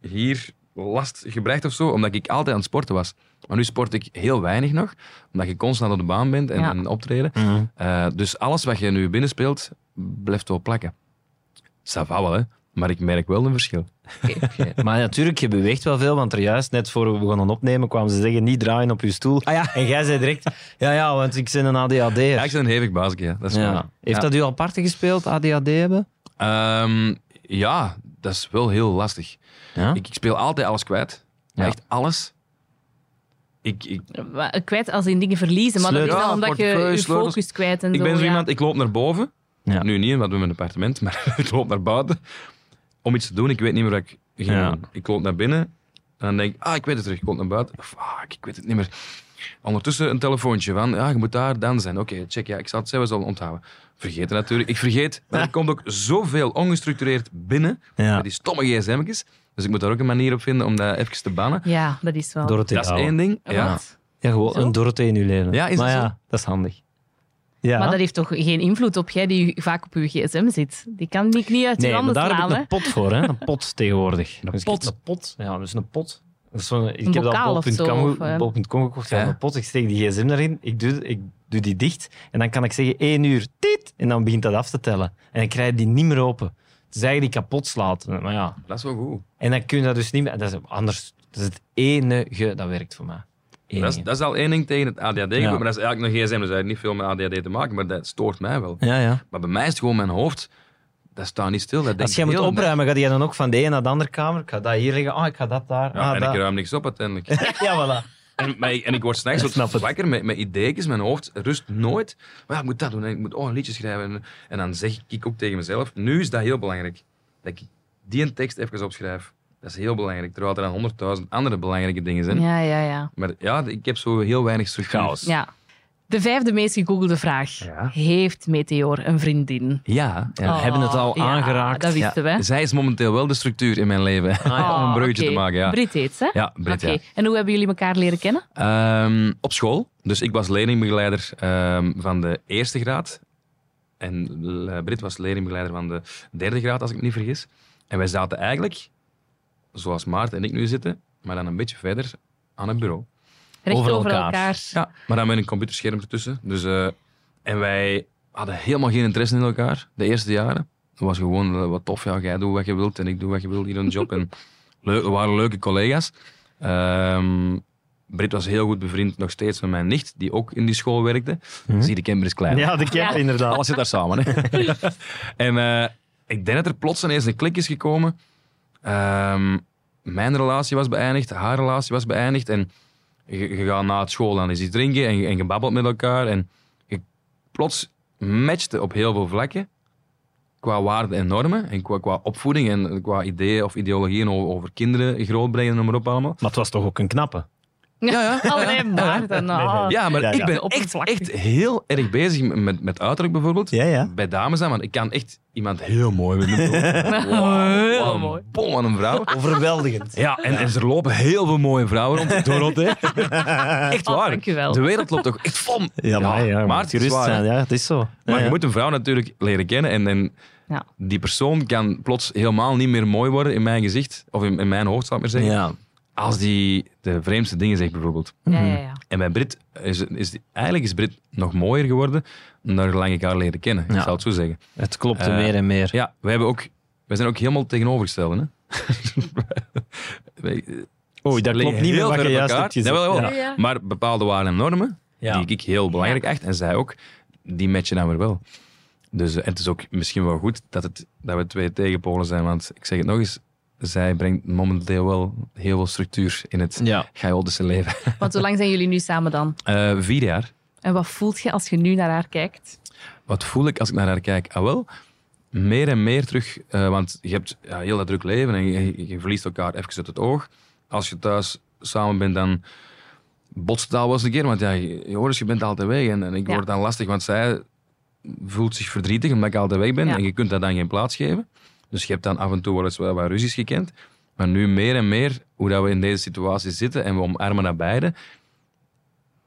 hier last gebracht of zo, omdat ik altijd aan het sporten was. Maar nu sport ik heel weinig nog, omdat je constant op de baan bent en, Ja. en optreden. Eh, dus alles wat je nu binnenspeelt, blijft wel plakken. Ça va wel, hè. Maar ik merk wel een verschil. Oké. Maar natuurlijk, je beweegt wel veel, want er juist net voor we begonnen opnemen kwamen ze zeggen niet draaien op je stoel. En jij zei direct, ja, ja, want ik ben een ADHD'er. Ja, ik ben een hevig baasje, ja. dat is Ja. waar. Heeft Ja. dat u al parten gespeeld, ADHD hebben? Ehm, ja, dat is wel heel lastig. Ja. Ik, ik speel altijd alles kwijt. Ja. Echt alles. Ik, ik, Kwijt als in dingen verliezen, maar dat is dan Ja, omdat je je sleutels. focus kwijt en ik zo. ben zo ja. iemand, ik loop naar boven. Ja. Nu niet, want we hebben een appartement, maar ik loop naar buiten om iets te doen. Ik weet niet meer wat ik ging Ja. doen. Ik loop naar binnen en dan denk ik, ah, ik weet het terug. Ik loop naar buiten. Fuck, ik weet het niet meer. Ondertussen een telefoontje van, ja, je moet daar dan zijn. Oké, check, ja, ik zal het zelfs al onthouden. Vergeten natuurlijk. Ik vergeet, maar er komt ook zoveel ongestructureerd binnen Ja. met die stomme gsm'tjes. Dus ik moet daar ook een manier op vinden om dat even te bannen. Ja, dat is wel. Dorothee Dat is één ding. Ja. Wat? Ja, gewoon Zo? een Dorothee in uw leven. Ja, is maar ja, zo? dat is handig. Ja. Maar dat heeft toch geen invloed op jij die vaak op je gsm zit? Die kan ik niet uit je nee, maar handen daar heb ik een pot voor, hè. Een pot tegenwoordig. Een Dus pot? Een pot? Ja, dus een pot. Dat is zo'n- ik heb dat bol.com eh? bol.com gekocht. Een pot. Ik steek die gsm daarin. Ik doe, ik doe die dicht. En dan kan ik zeggen 1 uur. Tiet, en dan begint dat af te tellen. En dan krijg je die niet meer open. Het is eigenlijk die kapot slaat. Maar ja. Dat is wel goed. En dan kun je dat dus niet meer... Dat is anders. Dat is het enige dat werkt voor mij. Dat is, dat is al één ding tegen het ADHD. Ja. Maar dat is eigenlijk nog gsm, dus dat heeft niet veel met ADHD te maken. Maar dat stoort mij wel. Ja, ja. Maar bij mij is het gewoon mijn hoofd. Dat staat niet stil. Dat Als jij moet opruimen, ga je dan ook van de ene naar de andere kamer? Ik ga dat hier liggen. Oh, ik ga dat daar. Ja, ah, en dat. ik ruim niks op uiteindelijk. Ja, voilà. en, maar ik- en ik word s'nachts wat het. wakker met, met ideeën. Mijn hoofd rust nooit. Maar ja, ik moet dat doen. En ik moet oh, een liedje schrijven. En, en dan zeg ik ook tegen mezelf. Nu is dat heel belangrijk. Dat ik die een tekst even opschrijf. Dat is heel belangrijk. Terwijl er dan honderdduizend andere belangrijke dingen zijn. Ja, ja, ja. Maar ja, ik heb zo heel weinig structuur. Chaos. ja. De vijfde meest gegoogelde vraag. Ja. Heeft Meteor een vriendin? Ja, ja. We hebben het al Oh, ja, aangeraakt. Dat wisten we. Zij is momenteel wel de structuur in mijn leven. ja. Om een bruggetje Oh, te maken, ja. Brit heet ze? Ja, Brit, Oké. ja. En hoe hebben jullie elkaar leren kennen? Ehm, op school. Dus ik was leerlingbegeleider ehm, van de eerste graad. En eh, Brit was leerlingbegeleider van de derde graad, als ik me niet vergis. En wij zaten eigenlijk, zoals Maarten en ik nu zitten, maar dan een beetje verder aan het bureau. Recht Over over, elkaar. elkaar. Ja, maar dan met een computerscherm ertussen. Dus, eh, en wij hadden helemaal geen interesse in elkaar, de eerste jaren. Het was gewoon eh, wat tof, ja, jij doet wat je wilt en ik doe wat je wilt, hier een job. En leuk, we waren leuke collega's. Ehm Brit was heel goed bevriend nog steeds met mijn nicht, die ook in die school werkte. Zie, de Kemper is klein. Ja, de cap Ja. inderdaad. Alles zit daar samen. Hè. en eh, ik denk dat er plots ineens een klik is gekomen. Ehm, mijn relatie was beëindigd, haar relatie was beëindigd. En je, gaat na school dan eens iets drinken en, en je babbelt met elkaar. En je plots matchte op heel veel vlakken. qua waarden en normen en qua, opvoeding en qua ideeën of ideologieën over, over kinderen grootbrengen en noem maar op allemaal. Maar het was toch ook een knappe? Ja, ja. Alleen maar. Dan, oh. Ja, maar Ja, ik ben echt, echt heel erg bezig met, met uiterlijk bijvoorbeeld. Ja, ja. Bij dames dan, want ik kan echt iemand heel mooi vinden. Heel een mooi. Bom aan een vrouw. Overweldigend. Ja, en, en er lopen heel veel mooie vrouwen rond. Echt Oh, waar. dankjewel. De wereld loopt toch echt vol. Ja, maar, ja, maar het is waar, zijn. Ja, het is zo. Maar Ja, je moet een vrouw natuurlijk leren kennen. En, en Ja. die persoon kan plots helemaal niet meer mooi worden in mijn gezicht. Of in, in mijn hoofd, zal ik maar zeggen. Ja. Als die de vreemdste dingen zegt, bijvoorbeeld. Ja, ja, ja. En bij Brit is, is die- eigenlijk is Brit nog mooier geworden naar gelang ik haar leren kennen. Ik zal het zo zeggen. Het klopte Eh, meer en meer. Ja, wij, hebben ook, wij zijn ook helemaal tegenovergesteld. Hè? Wij- Oei, dat klopt niet meer wat je juist hebt. Ja, ja. Maar bepaalde waarden en normen, Ja. die ik heel belangrijk acht, en zij ook, die matchen dan weer wel. Dus eh, het is ook misschien wel goed dat, het, dat we twee tegenpolen zijn, want ik zeg het nog eens, zij brengt momenteel wel heel veel structuur in het Ja. chaotische leven. Want hoe lang zijn jullie nu samen dan? Eh, vier jaar. En wat voelt je als je nu naar haar kijkt? Wat voel ik als ik naar haar kijk? Ah, wel, meer en meer terug, eh, want je hebt ja, heel dat druk leven en je, je verliest elkaar even uit het oog. Als je thuis samen bent, dan botst het al wel eens een keer, want ja, je, Joris, je bent altijd weg. En, en ik Ja. word dan lastig, want zij voelt zich verdrietig omdat ik altijd weg ben Ja. en je kunt dat dan geen plaats geven. Dus je hebt dan af en toe wel eens wel wat ruzies gekend. Maar nu meer en meer, hoe dat we in deze situatie zitten en we omarmen naar beide,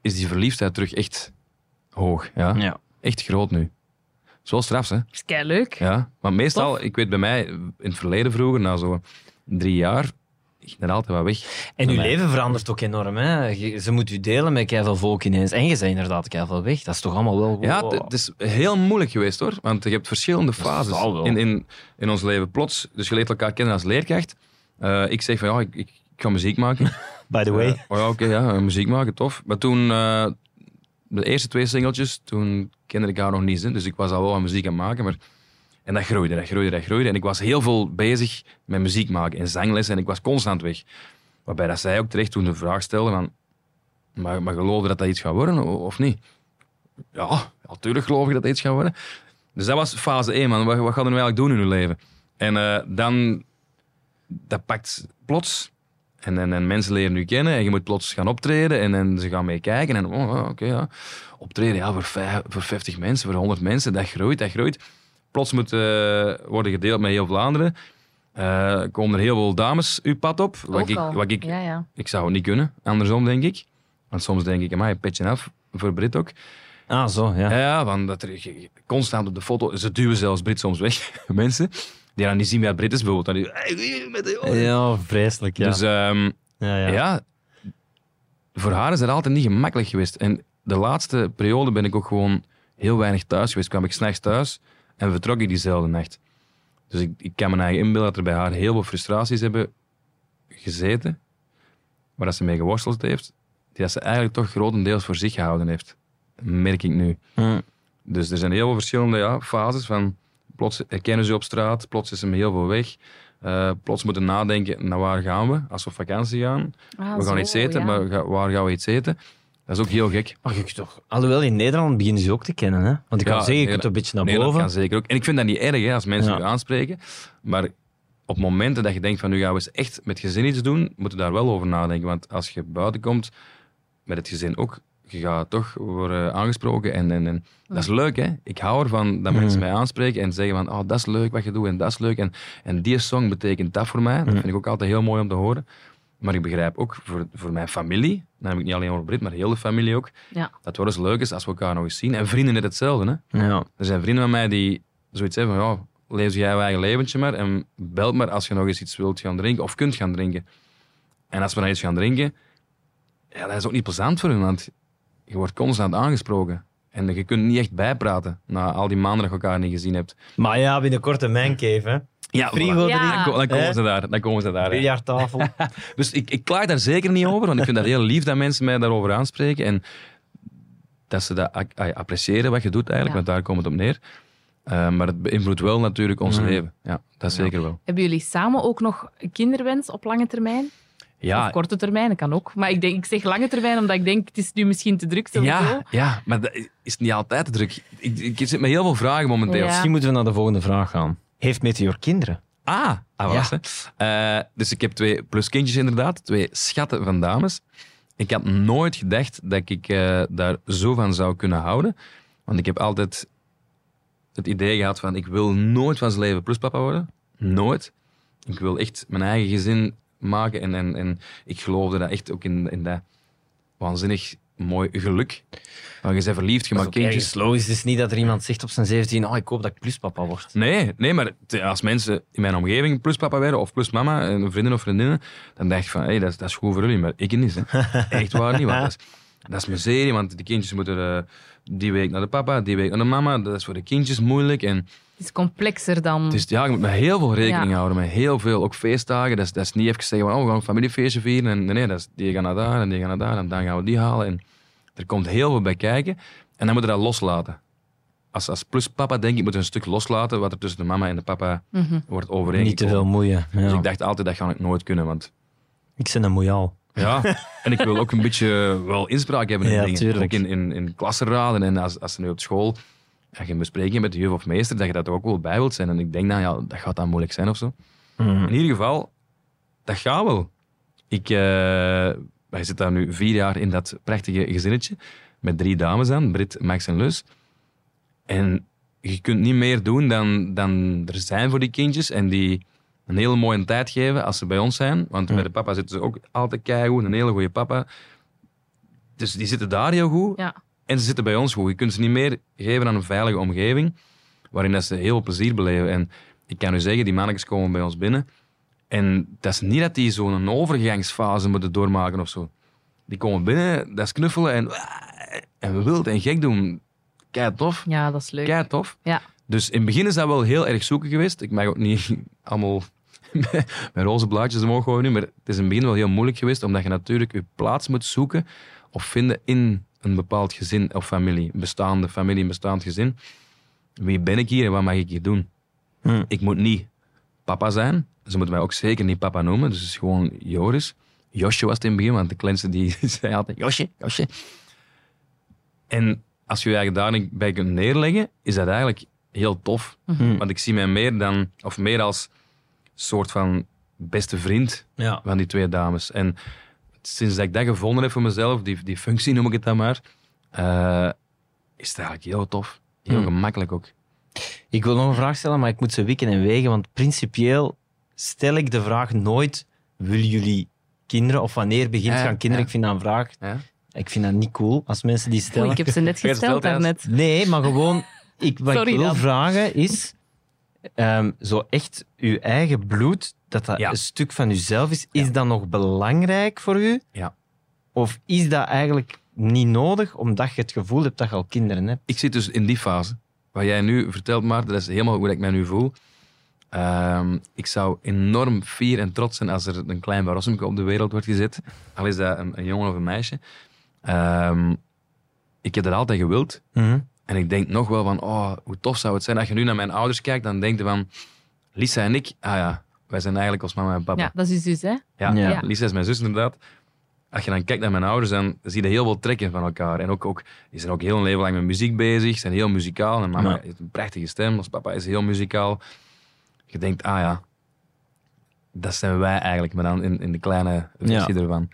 is die verliefdheid terug echt hoog. Ja? Ja. Echt groot nu. Zo straf, hè? Is kei leuk. Ja. Maar meestal, Tof. ik weet bij mij, in het verleden vroeger, na zo drie jaar, ging er altijd wat weg. En uw leven verandert ook enorm. Hè? Ze moet u delen met keiveel volk ineens. En je bent inderdaad keiveel weg. Dat is toch allemaal wel... Ja, wow. het- het is heel moeilijk geweest hoor. Want je hebt verschillende fases in, in, in ons leven. Plots, dus je leert elkaar kennen als leerkracht. Eh, ik zeg van ja, ik, ik, ga muziek maken. By the way. Eh, oh ja, oké, ja, muziek maken, tof. Maar toen, eh, de eerste twee singeltjes, toen kende ik haar nog niet. Hè. Dus ik was al wel aan muziek aan het maken. Maar... En dat groeide, dat groeide, dat groeide. En ik was heel veel bezig met muziek maken en zanglessen. En ik was constant weg. Waarbij dat zij ook terecht toen de vraag stelde van... Maar, maar geloof je dat dat iets gaat worden of niet? Ja, natuurlijk geloof ik dat dat iets gaat worden. Dus dat was fase 1, man. Wat, wat gaan we nu eigenlijk doen in uw leven? En eh, dan... Dat pakt plots. En, en, en mensen leren u kennen en je moet plots gaan optreden en, en ze gaan meekijken. En oh, oh, oké, ja. Optreden ja, voor, vijf, voor 50 mensen, voor 100 mensen, dat groeit, dat groeit. Plots moet eh, worden gedeeld met heel Vlaanderen. Eh, komen er heel veel dames uw pad op. Wat Ook ik, al. wat ik, Ja, ja. ik zou het niet kunnen, andersom denk ik. Want soms denk ik, amai, petje af, voor Brit ook. Ah, zo, ja. Ja, want dat er constant op de foto, ze duwen zelfs Brit soms weg, mensen. Die dan niet zien wie het Brit is, bijvoorbeeld. Dan die, hey, met de jongen. Ja, vreselijk, ja. Dus ehm, ja, ja. ja. voor haar is dat altijd niet gemakkelijk geweest. En de laatste periode ben ik ook gewoon heel weinig thuis geweest. Kwam ik s'nachts thuis en vertrok ik diezelfde nacht. Dus ik, ik kan me eigen inbeelden dat er bij haar heel veel frustraties hebben gezeten, waar dat ze mee geworsteld heeft, die dat ze eigenlijk toch grotendeels voor zich gehouden heeft. Merk ik nu. Hm. Dus er zijn heel veel verschillende ja, fases van plots herkennen ze op straat, plots is er heel veel weg. Eh, plots moeten nadenken, naar waar gaan we als we op vakantie gaan. Ah, we gaan zo, iets eten, ja. maar ga- waar gaan we iets eten? Dat is ook heel gek. Ach, ik toch. Alhoewel, in Nederland beginnen ze ook te kennen. Hè? Want ik Ja, kan zeggen, je kunt een beetje naar dat boven. kan zeker ook. En ik vind dat niet erg hè, als mensen Ja. u aanspreken. Maar op momenten dat je denkt van nu gaan we eens echt met gezin iets doen, moet je daar wel over nadenken. Want als je buiten komt, met het gezin ook, je gaat toch worden aangesproken. En, en, en dat is leuk, hè. Ik hou ervan dat mensen mij aanspreken en zeggen van oh, dat is leuk wat je doet en dat is leuk. En, en die song betekent dat voor mij. Dat vind ik ook altijd heel mooi om te horen. Maar ik begrijp ook voor, voor mijn familie, ik niet alleen over Brit, maar heel de familie ook, Ja. dat het wel eens leuk is als we elkaar nog eens zien. En vrienden net hetzelfde, hè. Ja. Er zijn vrienden van mij die zoiets hebben van, ja, leef jij je eigen leventje maar en bel maar als je nog eens iets wilt gaan drinken of kunt gaan drinken. En als we dan iets gaan drinken, ja, dat is ook niet plezant voor hun, want je wordt constant aangesproken. En je kunt niet echt bijpraten na al die maanden dat je elkaar niet gezien hebt. Maar ja, binnenkort een mancave, hè. Ja, Frigo Ja. erin, Dan, ko- dan komen ze daar. Dan komen ze daar. biljarttafel. Dus ik, ik klaag daar zeker niet over, want ik vind dat heel lief dat mensen mij daarover aanspreken. En dat ze dat appreciëren wat je doet eigenlijk, Ja. want daar komt het op neer. Eh, maar het beïnvloedt wel natuurlijk ons Mm. leven. Ja, dat is zeker wel. Hebben jullie samen ook nog een kinderwens op lange termijn? Ja, Of korte termijn, dat kan ook. Maar ik, denk, ik zeg lange termijn, omdat ik denk, het is nu misschien te druk sowieso. ja, ja, maar dat is niet altijd te druk. Ik, ik zit met heel veel vragen momenteel. Ja. Misschien moeten we naar de volgende vraag gaan. Heeft Meteor kinderen? Ah, ah was, hè. Eh, dus ik heb twee pluskindjes inderdaad, twee schatten van dames. Ik had nooit gedacht dat ik eh, daar zo van zou kunnen houden. Want ik heb altijd het idee gehad van ik wil nooit van zijn leven pluspapa worden. Nooit. Ik wil echt mijn eigen gezin maken en, en, en ik geloofde dat echt ook in, in dat waanzinnig mooi geluk. Want je bent verliefd, je maakt kindjes. logisch. Het is niet dat er iemand zegt op zijn 17, oh, ik hoop dat ik pluspapa word. Nee, nee, maar als mensen in mijn omgeving pluspapa werden of plusmama, een vriendin of vriendinnen, dan dacht ik van, hey, dat, is, dat is goed voor jullie, maar ik niet. Hè. Echt waar niet, want dat is, dat is miserie, want de kindjes moeten eh, die week naar de papa, die week naar de mama, dat is voor de kindjes moeilijk. En Het is complexer dan... het is, ja, je moet met heel veel rekening Ja. houden, met heel veel, ook feestdagen. Dat is, dat is niet even zeggen, oh, we gaan een familiefeestje vieren. En, nee, nee, dat is, die gaan naar daar en die gaan naar daar en dan gaan we die halen. En er komt heel veel bij kijken en dan moet je dat loslaten. Als, als pluspapa denk ik, moet je een stuk loslaten wat er tussen de mama en de papa Mhm. wordt overeengekomen. Niet te veel moeien. Ja. Dus ik dacht altijd, dat ga ik nooit kunnen. Want Ik ben een moeial. ja, en ik wil ook een beetje wel inspraak hebben in Ja, dingen. Ook in, in, in klassenraden en als, als ze nu op school ja, je een bespreking met de juf of meester, dat je dat er ook wel bij wilt zijn. En ik denk dan, ja, dat gaat dan moeilijk zijn of zo. In ieder geval, dat gaat wel. Ik, eh, wij zitten daar nu vier jaar in dat prachtige gezinnetje. Met drie dames aan, Brit, Max en Lus. En je kunt niet meer doen dan, dan er zijn voor die kindjes. En die een hele mooie tijd geven als ze bij ons zijn. Want bij de papa zitten ze ook altijd keigoed. Een hele goede papa. Dus die zitten daar heel goed. Ja. En ze zitten bij ons goed. Je kunt ze niet meer geven aan een veilige omgeving. Waarin dat ze heel veel plezier beleven. En ik kan u zeggen, die mannetjes komen bij ons binnen. En dat is niet dat die zo'n overgangsfase moeten doormaken of zo. Die komen binnen, dat is knuffelen en, en wild en gek doen. Kei tof. ja, dat is leuk. Kei tof. Ja. Dus in het begin is dat wel heel erg zoeken geweest. Ik mag ook niet allemaal met roze blaadjes omhoog gooien nu, maar het is in het begin wel heel moeilijk geweest, omdat je natuurlijk je plaats moet zoeken of vinden in een bepaald gezin of familie, een bestaande familie, een bestaand gezin. Wie ben ik hier en wat mag ik hier doen? Hmm. Ik moet niet papa zijn. Ze moeten mij ook zeker niet papa noemen, dus het is gewoon Joris. Josje was het in het begin, want de kleinste die zei altijd Josje, Josje. En als je je eigenlijk daarbij kunt neerleggen, is dat eigenlijk heel tof. Hmm. Want ik zie mij meer dan, of meer als soort van beste vriend Ja. van die twee dames. En sinds dat ik dat gevonden heb voor mezelf, die, die functie noem ik het dan maar, eh, is het eigenlijk heel tof. Heel Hmm. gemakkelijk ook. Ik wil nog een vraag stellen, maar ik moet ze wikken en wegen. Want principieel stel ik de vraag nooit: willen jullie kinderen? Of wanneer begint Ja, gaan kinderen? ja. Ik vind dat een vraag. Ja? Ik vind dat niet cool als mensen die stellen. ik heb ze net gesteld daarnet. Nee, maar gewoon, ik, wat Sorry ik wil dan. vragen is, ehm, zo echt uw eigen bloed, dat dat Ja. een stuk van uzelf is, is dat nog belangrijk voor u? Ja. Of is dat eigenlijk niet nodig, omdat je het gevoel hebt dat je al kinderen hebt? Ik zit dus in die fase. Wat jij nu vertelt, Maarten, dat is helemaal hoe ik mij nu voel. Ehm, ik zou enorm fier en trots zijn als er een klein Barossemke op de wereld wordt gezet. Al is dat een, een jongen of een meisje. Ehm, ik heb dat altijd gewild. En ik denk nog wel van, oh, hoe tof zou het zijn. Als je nu naar mijn ouders kijkt, dan denk je van... Lisa en ik, ah ja, wij zijn eigenlijk als mama en papa. Ja, dat is uw zus, hè? Ja, Ja. ja. Lisa is mijn zus inderdaad. Als je dan kijkt naar mijn ouders, dan zie je heel veel trekken van elkaar. En ook, ook, die zijn ook heel een leven lang met muziek bezig, zijn heel muzikaal. En mama Ja. heeft een prachtige stem, ons papa is heel muzikaal. Je denkt, ah ja, dat zijn wij eigenlijk, maar dan in, in de kleine versie ervan.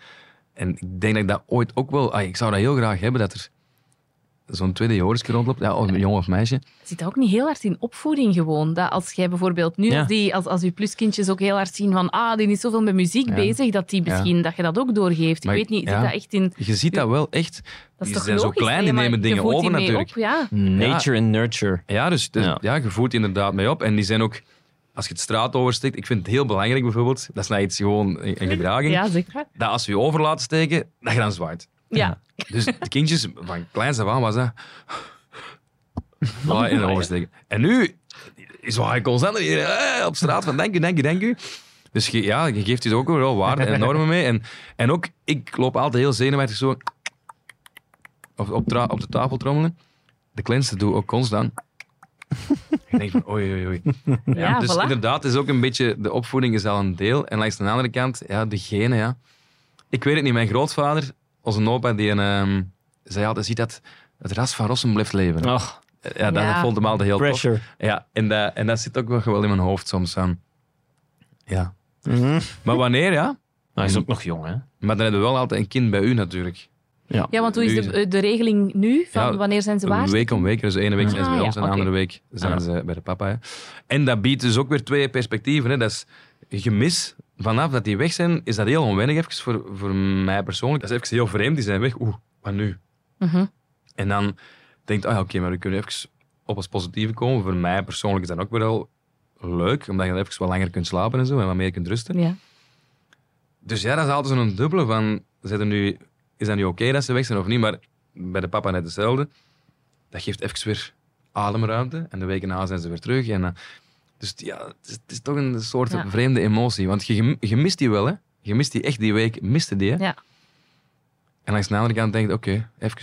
En ik denk dat ik dat ooit ook wel... ah, ik zou dat heel graag hebben, dat er zo'n tweede rondloopt, ja, of een jongen of meisje. Zit dat ook niet heel hard in opvoeding gewoon? Dat als jij bijvoorbeeld nu, Ja. die, als, als je pluskindjes ook heel hard zien van ah, die is zoveel met muziek Ja. bezig, dat die misschien, dat je dat ook doorgeeft. Maar ik weet niet, ja. zit dat echt in... Je ziet dat wel echt. Dat is die toch zijn zo logisch? klein, Nee, die nemen dingen over natuurlijk. Op, ja. Nature and nurture. Ja, dus, dus Ja. ja. je voert inderdaad mee op. En die zijn ook, als je het straat oversteekt, ik vind het heel belangrijk bijvoorbeeld, dat is nou iets gewoon een een gedraging, ja, zeker. dat als je je over laat steken, dat je dan zwaait. Ja. Dus de kindjes, van kleins af aan was dat... Voilà, in de oversteken. En nu zwaai je constant eh, op straat van dank u, dank u, dank u. Dus je, ja, je geeft je ook wel waarde en normen mee. En, en ook, ik loop altijd heel zenuwachtig zo op, op, op de tafel trommelen. De kleinste doet ook constant. Ik denk van, oei, oei, oei. Ja, dus voilà. inderdaad, is ook een beetje, de opvoeding is al een deel. En langs de andere kant, ja, de genen, ja. Ik weet het niet. Mijn grootvader, onze opa, die ehm, zei altijd, ziet dat het ras van Rossum blijft leven. Ach, Ja, dat Ja. vond hem altijd heel tof. pressure. Ja, en dat, en dat zit ook wel wel in mijn hoofd soms. Van. Ja. Mhm. Maar wanneer, ja? Maar hij is ook nog jong, hè? Maar dan hebben we wel altijd een kind bij u natuurlijk. Ja. Ja, want hoe is de, de regeling nu? Van Ja, wanneer zijn ze waar? Week om week. Dus de ene week zijn ze Ah, bij ja, ons en de andere week zijn Ja. ze bij de papa. Hè. En dat biedt dus ook weer twee perspectieven. Hè. Dat is gemis. Vanaf dat die weg zijn, is dat heel onwennig even voor, voor mij persoonlijk. Dat is even heel vreemd. Die zijn weg. Oeh, wat nu? Mhm. En dan denkt, ah ja, oké, maar we kunnen even op het positieve komen. Voor mij persoonlijk is dat ook wel leuk, omdat je dan even wat langer kunt slapen en zo, en wat meer kunt rusten. Ja. Dus ja, dat is altijd zo'n dubbele van, zijn nu, is dat nu oké dat ze weg zijn of niet? Maar bij de papa net hetzelfde. Dat geeft even weer ademruimte. En de weken na zijn ze weer terug. En, dus ja, het is, het is toch een soort Ja. vreemde emotie. Want je, je mist die wel, hè. Je mist die echt die week, miste die, hè. Ja. En langs de andere kant denk je, oké, even...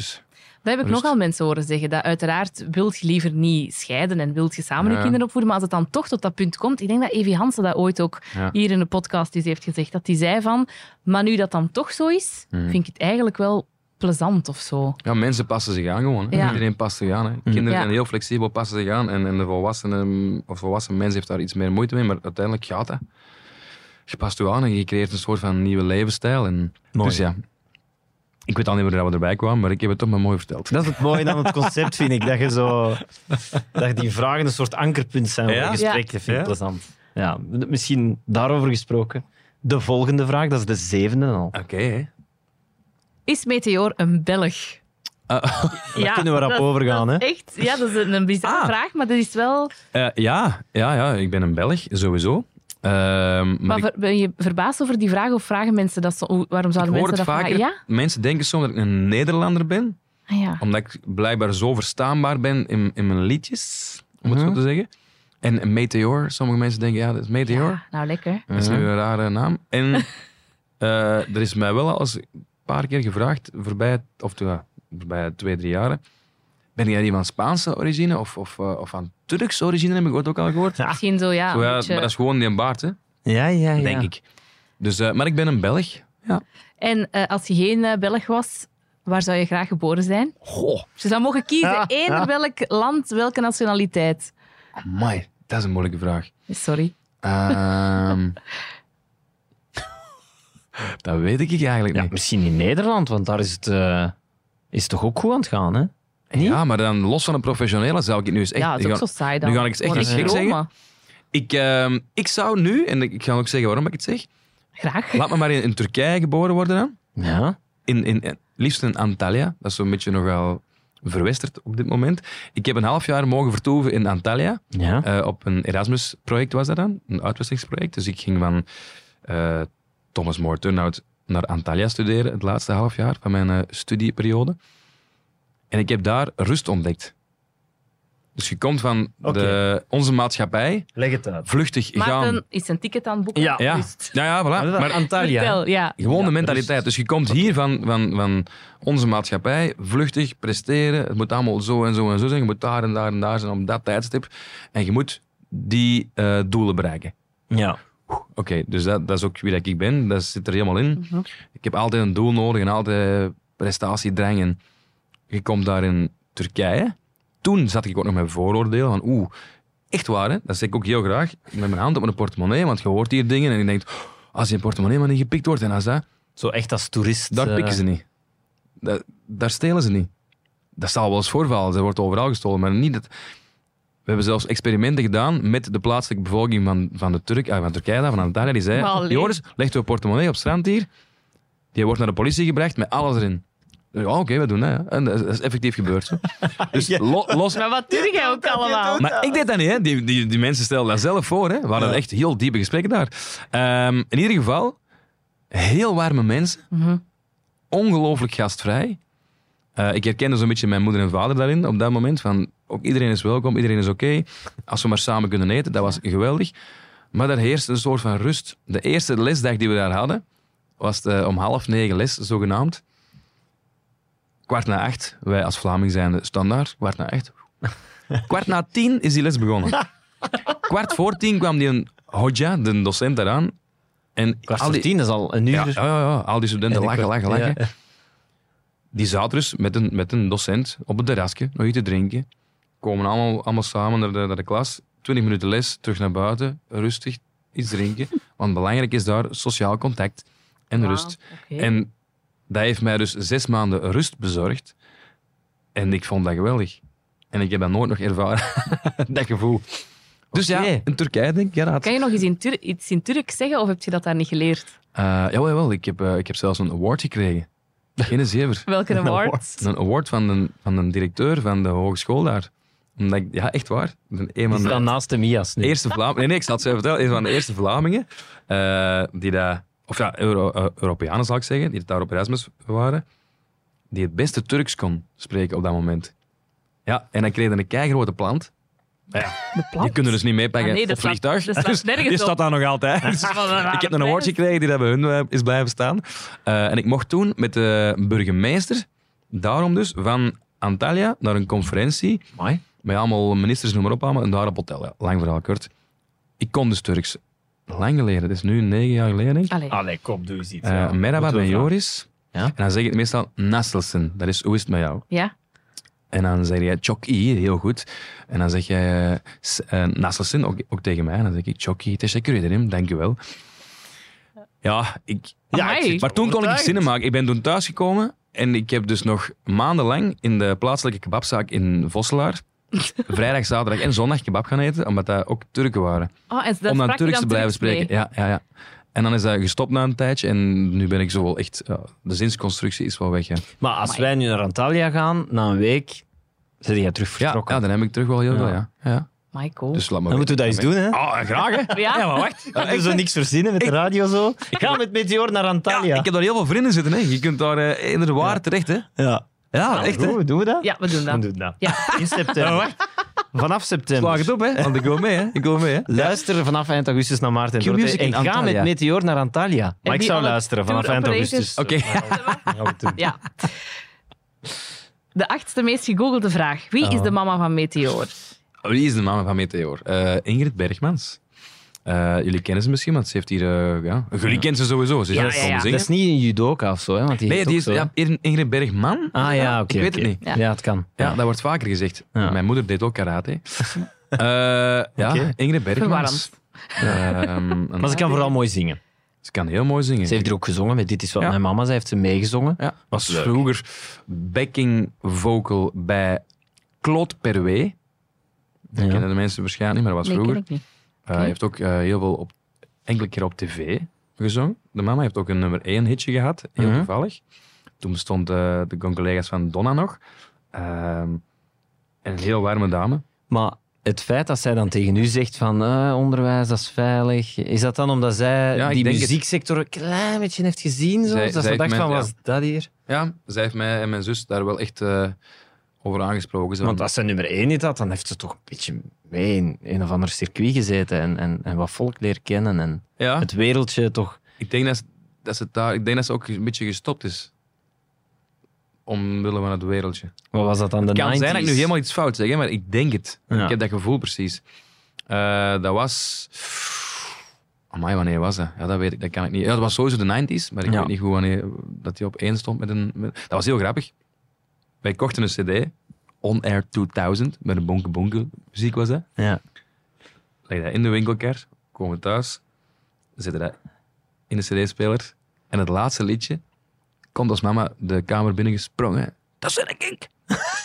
Dat heb ik Rust. nogal mensen horen zeggen. Dat uiteraard wilt je liever niet scheiden en wilt je samen je Ja. kinderen opvoeden. Maar als het dan toch tot dat punt komt... Ik denk dat Evie Hansen dat ooit ook Ja. hier in de podcast eens heeft gezegd. Dat hij zei van... Maar nu dat dan toch zo is, Mhm. vind ik het eigenlijk wel plezant of zo. Ja, mensen passen zich aan gewoon. Hè. Ja. Iedereen past zich aan. Hè. Kinderen Ja. zijn heel flexibel, passen zich aan. En, en de volwassene, of volwassen mens heeft daar iets meer moeite mee. Maar uiteindelijk gaat dat. Je past je aan en je creëert een soort van nieuwe levensstijl. En, Mooi. dus ja, ik weet al niet meer dat we erbij kwamen, maar ik heb het toch maar mooi verteld. Dat is het mooie aan het concept, vind ik. Dat je zo... Dat die vragen een soort ankerpunt zijn voor Ja? een gesprek. Dat vind ik Ja? plezant. Ja, misschien daarover gesproken. De volgende vraag, dat is de zevende al. Oké, hè. Is Meteor een Belg? Ah, ja, kunnen we rap dat is hè? Echt, ja, dat is een, een bizarre Ah. vraag, maar dat is wel... eh, ja, ja, ja, ik ben een Belg, sowieso. Ehm, maar Maar ik, ver- ben je verbaasd over die vraag of vragen mensen dat zo? Waarom ik zouden hoor mensen het dat vaker. vragen? Ja? Mensen denken soms dat ik een Nederlander ben. Ah, ja. Omdat ik blijkbaar zo verstaanbaar ben in, in mijn liedjes, om het Mhm. zo te zeggen. En een Meteor, sommige mensen denken, ja, dat is Meteor. Ja, nou, lekker. Dat is nu een rare naam. En eh, er is mij wel al eens een paar keer gevraagd, voorbij, of ja, voorbij twee, drie jaren, ben jij die van Spaanse origine of, of, eh, of van Turks origine, heb ik ooit ook al gehoord. Ja. Misschien zo, ja. Zo, ja, beetje- maar dat is gewoon die een baard, hè, Ja, ja, ja. denk ik. Dus, eh, maar ik ben een Belg. Ja. En eh, als je geen Belg was, waar zou je graag geboren zijn? Goh, Je zou mogen kiezen, Ja, één ja. welk land, welke nationaliteit? amai, dat is een moeilijke vraag. Sorry. Ehm, dat weet ik eigenlijk Ja, niet. misschien in Nederland, want daar is het, eh, is het toch ook goed aan het gaan, hè? niet? Ja, maar dan los van een professionele zou ik het nu eens echt... ja, het is ook ga- zo saai dan. nu ga ik eens echt geks zeggen. Ik, ehm, ik zou nu, en ik ga ook zeggen waarom ik het zeg, Graag. laat me maar in, in Turkije geboren worden dan. Ja. In, in, in- liefst in Antalya. Dat is zo'n beetje nogal verwesterd op dit moment. Ik heb een half jaar mogen vertoeven in Antalya. Ja. Eh, op een Erasmus-project was dat dan. Een uitwisselingsproject. Dus ik ging van eh, Thomas More Turnhout naar Antalya studeren. Het laatste half jaar van mijn eh, studieperiode. En ik heb daar rust ontdekt. Dus je komt van de, onze maatschappij Leg het uit. vluchtig gaan. Maarten is een ticket aan het boeken. Ja. Ja, Rust. ja, ja, voilà. Maar Antalya. Vertel, ja. gewoon Ja, de mentaliteit. Dus je komt hier van, van, van onze maatschappij, vluchtig, presteren. Het moet allemaal zo en zo en zo zijn. Je moet daar en daar en daar zijn op dat tijdstip. En je moet die eh, doelen bereiken. Ja. Oké, dus dat, dat is ook wie dat ik ben. Dat zit er helemaal in. Mhm. Ik heb altijd een doel nodig en altijd prestatiedrang. En je komt daar in Turkije. Toen zat ik ook nog met vooroordelen van oeh, echt waar hè? Dat zeg ik ook heel graag. Met mijn hand op mijn portemonnee, want je hoort hier dingen en je denkt, "Oh, als je portemonnee maar niet gepikt wordt en als dat, Zo echt als toerist. daar eh, pikken ze niet. Da- daar stelen ze niet. Dat zal wel eens voorvallen, er wordt overal gestolen, maar niet dat... We hebben zelfs experimenten gedaan met de plaatselijke bevolking van, van, de Turk, ah, van Turkije, van Antalya. Die zei. Joris, leg je portemonnee op het strand hier. Die wordt naar de politie gebracht met alles erin. Ja, oké, we doen dat. Ja. En dat is, effectief gebeurd. Zo. Dus lo- los... Maar wat doe jij ook allemaal? Maar ik deed dat niet, hè. Die, die, die mensen stelden dat zelf voor. Hè. We hadden Ja. echt heel diepe gesprekken daar. Ehm, in ieder geval, heel warme mensen. Mhm. Ongelooflijk gastvrij. Eh, ik herkende zo'n beetje mijn moeder en vader daarin op dat moment. Van, ook iedereen is welkom, iedereen is oké. Als we maar samen kunnen eten, dat was geweldig. Maar daar heerste een soort van rust. De eerste lesdag die we daar hadden, was de, om half negen les, zogenaamd. Kwart na acht, wij als Vlaming zijn de standaard, kwart na acht. Kwart na tien is die les begonnen. Kwart voor tien kwam die een hodja, de docent, eraan. En Kwart voor die, tien, is al een uur. ja, ja, ja, al die studenten lachen, lachen, lachen. Ja. Die zaten dus met een, met een docent op het terrasje, nog iets te drinken. Komen allemaal, allemaal samen naar de, naar de klas. 20 minuten les, terug naar buiten, rustig iets drinken. Want belangrijk is daar sociaal contact en Wauw, rust. En dat heeft mij dus zes maanden rust bezorgd. En ik vond dat geweldig. En ik heb dat nooit nog ervaren, dat gevoel. Dus ja, in Turkije denk ik, ja. Kan je nog eens in Tur- iets in Turk zeggen of heb je dat daar niet geleerd? Eh, jawel, jawel, ik heb, eh, ik heb zelfs een award gekregen. Geen zever. Welke award? Een award van de, van de directeur van de hogeschool daar. Omdat ik, ja, echt waar. Een Die van staan de naast de Mias nu. eerste Vlamingen... Nee, nee, ik zal het zo vertellen. Een van de eerste Vlamingen eh, die dat... Of ja, Euro, eh, Europeanen zal ik zeggen, die daar op Erasmus waren, die het beste Turks kon spreken op dat moment. Ja, en dan kreeg een keigrote plant. Ja, die kunnen dus niet meepakken Ah, nee, op dat staat- vliegtuig. dat staat Dus nergens die op. staat daar nog altijd. ik heb een award gekregen die bij hun eh, is blijven staan. Eh, en ik mocht toen met de burgemeester, daarom dus, van Antalya naar een conferentie Amai. met allemaal ministers, noem maar op, allemaal, en daar op hotel. Ja, lang verhaal kort. Ik kon dus Turks. Lang geleden, dat is nu negen jaar geleden, denk ik. Allee. Allee, kom, doe eens iets. Ja. Merhaba, vragen. Joris. Ja? En dan zeg ik het meestal Nasselsen. Dat is, hoe is het met jou? Ja? En dan zeg jij Choki, heel goed. En dan zeg jij s- eh, Nasselsen, ook, ook tegen mij. En dan zeg ik Choki, teşekkür ederim, dankjewel. Ja, ik, Ja, ik maar toen kon ik zinnen maken. Ik ben toen thuisgekomen en ik heb dus nog maandenlang in de plaatselijke kebabzaak in Vosselaar vrijdag, zaterdag en zondag kebab gaan eten, omdat dat ook Turken waren. Oh, en om dan Turks te blijven mee? spreken. Ja, ja, ja. En dan is dat gestopt na een tijdje en nu ben ik zo wel echt... Ja, de zinsconstructie is wel weg, ja. Maar als wij nu naar Antalya gaan, na een week, zit jij terug Ja, vertrokken. ja, dan heb ik terug wel heel veel, ja. ja. Michael. Dus laat maar Dan moeten we dat eens doen, hè? Ah, graag, hè? ja? maar wacht. Kunnen we zo niks verzinnen met de radio zo? Ga met Meteor naar Antalya. Ja, ik heb daar heel veel vrienden zitten, hè. Je kunt daar eh, in de waar terecht, hè. Ja. Ja, echt, hè. Goed, doen we dat? Ja, we doen dat. doen we dat. Ja. In september. Vanaf september. Slaag het op, hè. Want ik wil mee, hè. Ik wil mee, hè. Luister vanaf eind augustus naar Maarten Dorte en ga Antalya. met Meteor naar Antalya. Maar ik zou luisteren vanaf eind augustus. Oké. Ja. De achtste meest gegoogelde vraag. Wie is de mama van Meteor? Wie is de mama van Meteor? Eh, Ingrid Bergmans. Eh, jullie kennen ze misschien, want ze heeft hier... eh, ja, jullie kennen ze sowieso. Ze is Ja, ja. Dat is niet een judoka of zo, hè? Want die Nee, die is zo, hè? ja, Ingrid Bergman. Ah ja, oké. Ik weet het niet. Ja. Ja. het kan. Ja, dat wordt vaker gezegd. Ja. Mijn moeder deed ook karate. Eh, ja, Oké. Ingrid Bergmans. Ehm, een- Maar ze kan vooral mooi zingen. ze kan heel mooi zingen. Ze heeft er ook gezongen met Dit is wat Ja. mijn mama zei. Heeft ze meegezongen. Ja, was Leuk. vroeger backing vocal bij Claude Perwee. Dat Ja. kennen de mensen waarschijnlijk niet, maar dat was Nee, ken vroeger. Eh, Hij heeft ook eh, heel veel op, enkele keer op tv gezongen. De mama heeft ook een nummer 1 hitje gehad, heel Mhm. toevallig. Toen bestond eh, de collega's van Donna nog. Ehm, en een heel warme dame. Maar het feit dat zij dan tegen u zegt van eh, onderwijs, dat is veilig. Is dat dan omdat zij Ja, die denk het. muzieksector een klein beetje heeft gezien? Zo? Zij- dat zij ze dacht van, ja. was dat hier? Ja, zij heeft mij en mijn zus daar wel echt over aangesproken. Ze Want als ze nummer één niet had, dan heeft ze toch een beetje mee in een of ander circuit gezeten en, en, en wat volk leren kennen en ja, het wereldje toch... ik denk dat, ze- dat ze daar, ik denk dat ze ook een beetje gestopt is. Omwille van het wereldje. Wat was dat dan, de Het kan 90s? zijn dat ik nu helemaal iets fout zeg, maar ik denk het. Ja. Ik heb dat gevoel precies. Eh, dat was... Amai, wanneer was dat? Ja, dat weet ik, dat kan ik niet. Ja, dat was sowieso de 90s, maar ik Ja. weet niet goed wanneer dat hij op één stond met een... met- Dat was heel grappig. Wij kochten een cd, On Air 2000, met een bonke bonke muziek was dat. Ja. Leg dat in de winkelkar, komen we thuis, zetten dat in de cd-speler. En het laatste liedje komt als mama de kamer binnengesprongen. Dat zijn ik!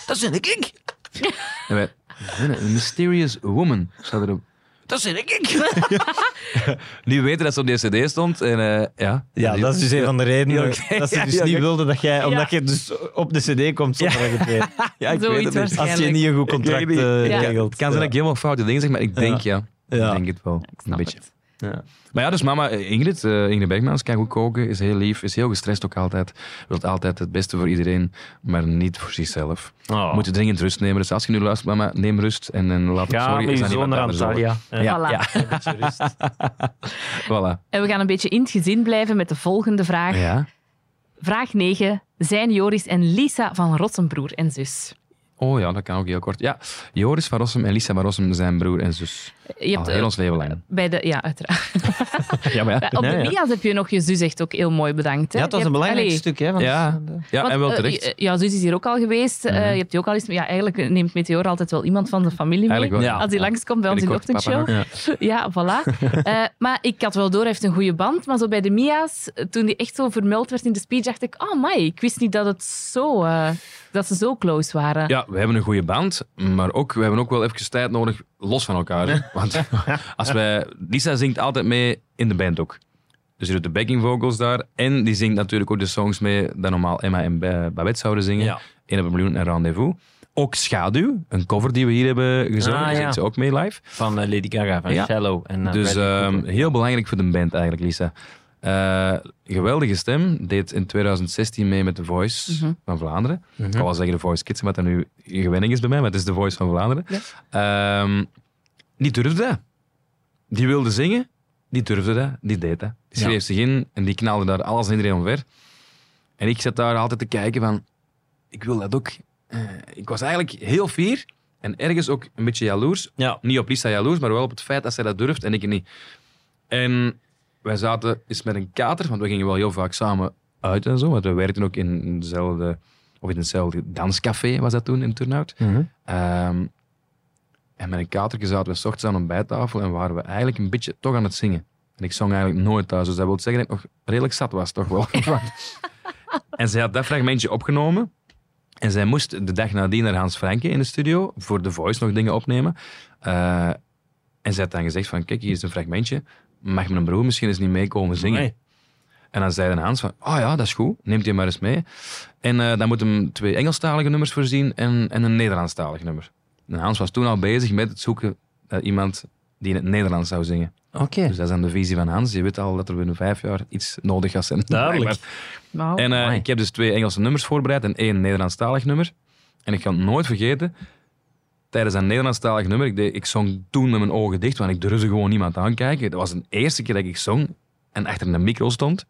Dat zijn ik! en wij, een mysterious woman staat erop. Dat zijn ik! nu weten dat ze op die cd stond. En, eh, ja, Ja, dat is dus een van de redenen dat ze dus ja, niet ja. wilde dat jij... Omdat Ja. je dus op de cd komt zonder dat je het weet. Ja, ik Zoiets weet het. Als je niet een goed contract eh, Ja. regelt. Het kan zijn dat ik helemaal foute dingen zeg, maar ik denk ja. Ja. Ik denk het wel. Ik snap een beetje. het. Ja. Maar ja, dus mama eh, Ingrid, eh, Ingrid Bergmans, kan goed koken, is heel lief, is heel gestrest ook altijd. Wil altijd het beste voor iedereen, maar niet voor zichzelf. Oh. Moet je dringend rust nemen. Dus als je nu luistert, mama, neem rust en, en laat het sorry. aan zoon naar. Antalya. Ja, Voilà. ja. Een beetje rust. Voilà. En we gaan een beetje in het gezin blijven met de volgende vraag. Ja. Vraag 9. Zijn Joris en Lisa van Rotsenbroer en zus? Oh ja, dat kan ook heel kort. Ja, Joris van Rossum en Lisa van Rossum zijn broer en zus. Je hebt, Al heel eh, ons leven lang. bij de, ja, uiteraard. Ja, maar ja. Op de Ja, ja. Mia's heb je nog je zus echt ook heel mooi bedankt. Hè? Ja, het was Je een hebt- belangrijk allee, stuk. Hè, want, Ja. Ja, want, en wel eh, terecht. je- jouw zus is hier ook al geweest. Eh, Mhm. je hebt die ook al eens... Ja, eigenlijk neemt Meteor altijd wel iemand van de familie mee. Wel. Ja. Als hij langskomt bij ons in de ochtendshow. Ja, voilà. Eh, maar ik had wel door, hij heeft een goede band. Maar zo bij de Mia's, toen die echt zo vermeld werd in de speech, dacht ik, oh my, ik wist niet dat, het zo, eh, dat ze zo close waren. Ja, we hebben een goede band, maar ook, we hebben ook wel even tijd nodig los van elkaar. Want als wij, Lisa zingt altijd mee in de band ook. Dus die doet de backing vocals daar. En die zingt natuurlijk ook de songs mee dat normaal Emma en Ba- Babette zouden zingen. Ja. Eén op een miljoen en Rendezvous. Ook Schaduw, een cover die we hier hebben gezongen. Ah, ja. zingt ze ook mee live. Van eh, Lady Gaga, van Ja. Shallow. En, eh, dus ehm, heel belangrijk voor de band eigenlijk, Lisa. Eh, geweldige stem. Deed in 2016 mee met The Voice Mhm. van Vlaanderen. Mhm. Ik kan wel zeggen The Voice Kids, wat dat nu gewenning is bij mij, maar het is The Voice van Vlaanderen. Ehm, die durfde dat. Die wilde zingen, die durfde dat, die deed dat. Die schreef Ja. zich in en die knalde daar alles en iedereen omver. En ik zat daar altijd te kijken van, ik wil dat ook. Eh, ik was eigenlijk heel fier en ergens ook een beetje jaloers. Ja. Niet op Lisa jaloers, maar wel op het feit dat zij dat durft en ik niet. En wij zaten eens met een kater, want we gingen wel heel vaak samen uit en zo. Want we werkten ook in dezelfde, of in hetzelfde danscafé, was dat toen in Turnhout. Mhm. Ehm, en met een katertje zaten we 's ochtends aan een ontbijttafel en waren we eigenlijk een beetje toch aan het zingen. En ik zong eigenlijk nooit thuis, dus dat wil zeggen dat ik nog redelijk zat was, toch wel. en zij had dat fragmentje opgenomen. En zij moest de dag nadien naar Hans Franke in de studio voor The Voice nog dingen opnemen. Eh, en zij had dan gezegd van, kijk, hier is een fragmentje. Mag mijn broer misschien eens niet meekomen zingen? En dan zei de Hans van, oh ja, dat is goed, neemt hij maar eens mee. En eh, dan moet hem twee Engelstalige nummers voorzien en, en een Nederlandstalig nummer. En Hans was toen al bezig met het zoeken naar iemand die in het Nederlands zou zingen. Oké. Dus dat is dan de visie van Hans. Je weet al dat er binnen vijf jaar iets nodig gaat zijn. Duidelijk. En eh, ik heb dus twee Engelse nummers voorbereid en één Nederlandstalig nummer. En ik ga het nooit vergeten. Tijdens dat Nederlandstalig nummer, ik, ik zong toen met mijn ogen dicht, want ik durfde gewoon niemand aankijken. Dat was de eerste keer dat ik zong en achter een micro stond.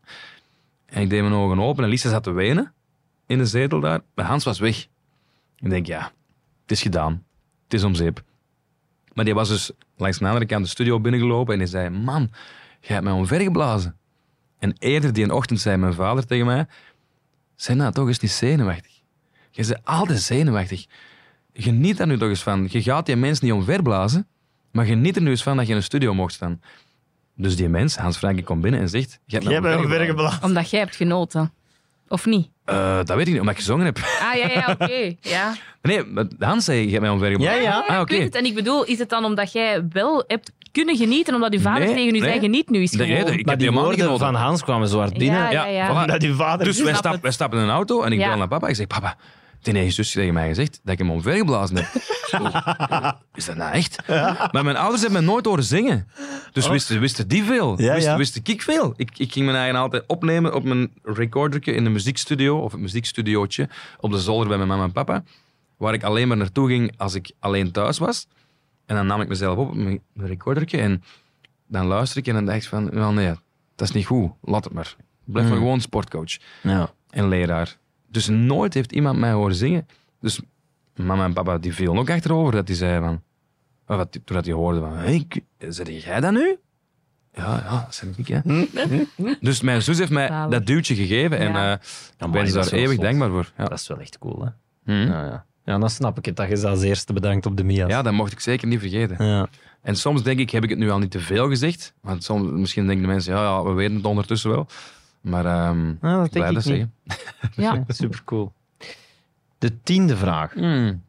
En ik deed mijn ogen open en Lisa zat te wenen in de zetel daar. Maar Hans was weg. Ik denk, ja, het is gedaan. Het is om zeep. Maar die was dus langs de andere kant de studio binnengelopen en die zei, man, jij hebt mij omvergeblazen. En eerder die een ochtend zei mijn vader tegen mij, zijn nou toch eens niet zenuwachtig. Je bent altijd zenuwachtig. Geniet daar nu toch eens van. Je gaat die mens niet omverblazen, maar geniet er nu eens van dat je in een studio mocht staan. Dus die mens, Hans Franke, komt binnen en zegt... Je hebt mij Jij bent omvergeblazen." omvergeblazen. Omdat jij hebt genoten. Of niet? Eh, dat weet ik niet, omdat ik gezongen heb. Ah, ja, ja, oké. Ja. Nee, Hans zei, je hebt mij omvergeblazen. Ja, ja. Ah, ik oké. weet het. En ik bedoel, is het dan omdat jij wel hebt kunnen genieten, omdat uw vader Nee, tegen u zei, nee. geniet nu eens Nee, gewoon. nee, ik Maar heb die woorden genoten. van Hans kwamen zo hard binnen. Ja, ja, Ja, ja. voilà. Uw vader... Dus wij, stap, wij stappen in een auto en ik Ja. bel naar papa. Ik zeg, papa, heeft zus tegen mij gezegd dat ik hem omvergeblazen heb. Oh, is dat nou echt? Maar mijn ouders hebben me nooit horen zingen. Dus wisten, wisten die veel. Ja, wisten, ja. wisten ik veel. Ik, ik ging mijn eigen altijd opnemen op mijn recordertje in de muziekstudio, of het muziekstudiootje, op de zolder bij mijn mama en papa, waar ik alleen maar naartoe ging als ik alleen thuis was. En dan nam ik mezelf op op mijn recordertje en dan luister ik en dan dacht ik van, well, nee, dat is niet goed, laat het maar. Blijf maar Mm. gewoon sportcoach Ja. en leraar. Dus nooit heeft iemand mij horen zingen. Dus mama en papa die vielen ook achterover dat die zeiden van... of wat, toen dat die hoorden van... Hey, zeg jij dat nu? Ja, ja, dat ben ik, hè. dus mijn zus heeft mij Zalig. dat duwtje gegeven en Ja. eh, ben daar eeuwig zot. dankbaar voor. Ja. Dat is wel echt cool, hè? Hm. Ja, ja. ja, dan snap ik het dat je ze als eerste bedankt op de Mia's. ja, dat mocht ik zeker niet vergeten. Ja. En soms denk ik, heb ik het nu al niet te veel gezegd? Want soms, misschien denken de mensen, ja, ja we weten het ondertussen wel. Maar ehm Nou, dat blij denk ik zeggen. Ja. Super cool. De tiende vraag. Hmm.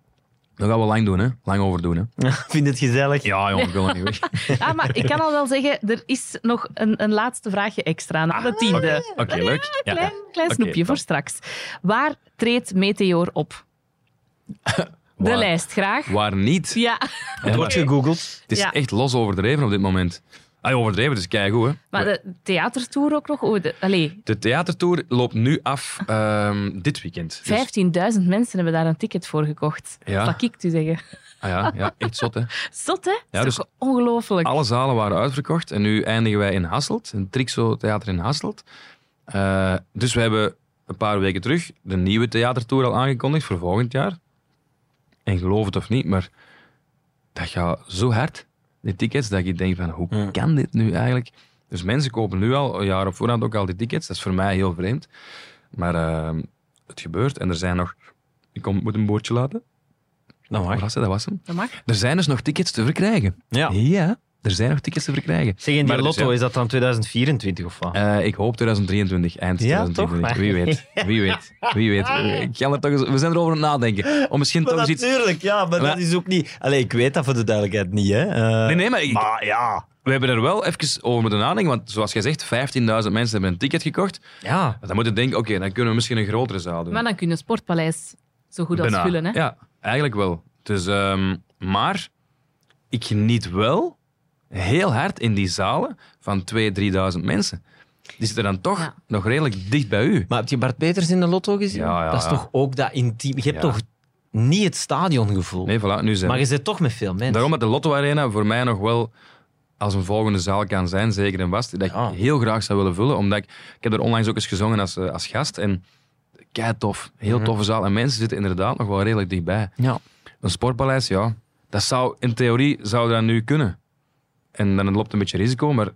Dat gaan we lang doen, hè. Lang over doen, hè. Vind het gezellig? Ja, jongen, ik wil niet weg. Ah, maar ik kan al wel zeggen, er is nog een, een laatste vraagje extra na de tiende. Oké, leuk. Ja. Klein, klein snoepje voor top. straks. Waar treedt Meteor op? De Waar- lijst graag. Waar niet. Ja, Het wordt gegoogeld. Het is Ja. echt los overdreven op dit moment. Ah, overdreven, dus kijk hoe. Hè. maar de theatertour ook nog. Oh, de, allee, De theatertour loopt nu af ehm, dit weekend. Dus- 15.000 mensen hebben daar een ticket voor gekocht. Ja. Dat ik u zeggen. ah, ja, ja, echt zot, hè. Zot, hè? Ja, dus- dus... ongelooflijk. Alle zalen waren uitverkocht en nu eindigen wij in Hasselt, een Trixo Theater in Hasselt. Eh, dus we hebben een paar weken terug de nieuwe theatertour al aangekondigd voor volgend jaar. En geloof het of niet, maar dat gaat zo hard, die tickets, dat je denkt van, hoe Ja. kan dit nu eigenlijk? Dus mensen kopen nu al, een jaar op voorhand ook al die tickets. Dat is voor mij heel vreemd. Maar ehm, het gebeurt en er zijn nog... Ik kom, moet een boordje laten. Dat mag. was het? Dat was hem. Dat mag. Er zijn dus nog tickets te verkrijgen. Ja. Ja, er zijn nog tickets te verkrijgen. Zeg, in die Maar dus, lotto, ja. is dat dan 2024 of wat? Eh, ik hoop 2023, eind Ja, 2023. toch? Wie weet, wie weet, wie weet. Ik kan er toch eens, we zijn erover aan het nadenken. Om misschien toch eens iets... natuurlijk, ja, maar Maar- dat is ook niet... Allee, ik weet dat voor de duidelijkheid niet, hè. Eh, Nee, nee, maar, ik- Maar ja, we hebben er wel even over moeten nadenken. Want zoals jij zegt, 15.000 mensen hebben een ticket gekocht. ja. Dan moeten we denken, oké, dan kunnen we misschien een grotere zaal doen. Maar dan kun je het Sportpaleis zo goed als vullen. Hè? Ja, eigenlijk wel. Dus, ehm, maar ik geniet wel heel hard in die zalen van 2.000, 3.000 mensen. Die zitten dan toch Ja. nog redelijk dicht bij u. Maar heb je Bart Peters in de lotto gezien? Ja, ja, dat is ja. toch ook dat intiem... Je hebt Ja. toch niet het stadiongevoel? Nee, voilà, nu zijn maar je zit toch met veel mensen. Daarom dat de Lotto Arena voor mij nog wel als een volgende zaal kan zijn, zeker en vast. Dat Ja. ik heel graag zou willen vullen. Omdat ik, ik heb er onlangs ook eens gezongen als, eh, als gast. En kei tof. Heel Mhm. toffe zaal. En mensen zitten inderdaad nog wel redelijk dichtbij. Ja. Een sportpaleis, ja. Dat zou, in theorie zou dat nu kunnen. En dan loopt het een beetje risico, maar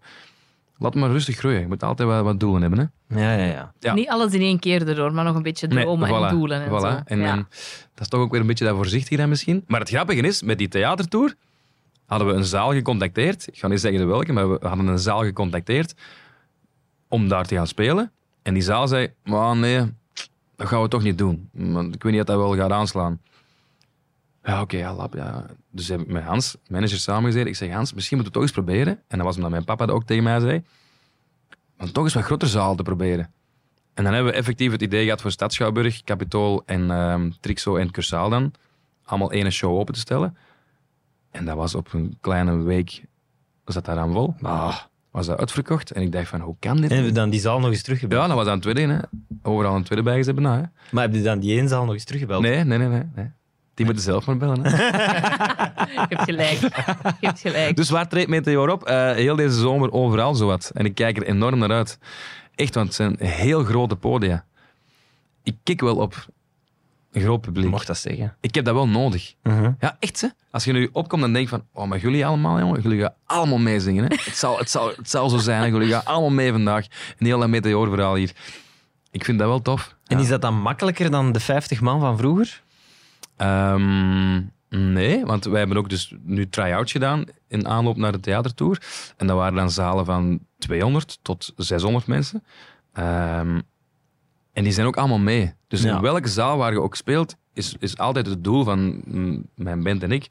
laat maar rustig groeien. Je moet altijd wel wat doelen hebben. Hè? Ja, ja, ja. Ja. Niet alles in één keer erdoor, maar nog een beetje dromen voilà, en doelen. En voilà. zo. En, ja. en dat is toch ook weer een beetje dat voorzichtig dan misschien. Maar het grappige is, met die theatertour hadden we een zaal gecontacteerd. Ik ga niet zeggen de welke, maar we hadden een zaal gecontacteerd om daar te gaan spelen. En die zaal zei, maar nee, dat gaan we toch niet doen. Want ik weet niet of dat wel gaat aanslaan. Ja, oké, ja, lap, ja. Dus heb ik met Hans, manager, samengezeten. Ik zeg, Hans, misschien moeten we het toch eens proberen. En dat was omdat mijn papa dat ook tegen mij zei. Om toch eens wat groter zaal te proberen. En dan hebben we effectief het idee gehad voor Stad Schouwburg, Capitool en ehm Trixo en Cursaal dan. Allemaal één show open te stellen. En dat was op een kleine week, zat daar aan vol. Ah. Was dat uitverkocht. En ik dacht van, hoe kan dit? En hebben we dan die zaal nog eens teruggebeld? Ja, dat was aan het tweede, hè. Overal een tweede bijgezet bijna, hè. Maar heb je dan die één zaal nog eens teruggebeld? Nee, nee, nee, nee. nee. Die moeten zelf maar bellen, hè. Je hebt gelijk. Je hebt gelijk. Dus waar treedt Meteor op? Eh, heel deze zomer overal zowat. En ik kijk er enorm naar uit. Echt, want het zijn heel grote podia. Ik kik wel op een groot publiek. mocht dat zeggen. Ik heb dat wel nodig. Mhm. Ja, echt hè. Als je nu opkomt en denkt van, oh, maar jullie allemaal, jongen, jullie gaan allemaal meezingen. Hè? het, zal, het, zal, het zal zo zijn, hè. jullie gaan allemaal mee vandaag. Een heel dat meteoorverhaal hier. Ik vind dat wel tof. En Ja. is dat dan makkelijker dan de 50 man van vroeger? Ehm, nee, want wij hebben ook dus nu try-outs gedaan in aanloop naar de theatertour. En dat waren dan zalen van 200 tot 600 mensen. Ehm, en die zijn ook allemaal mee. Dus Ja. in welke zaal waar je ook speelt, is, is altijd het doel van mijn band en ik.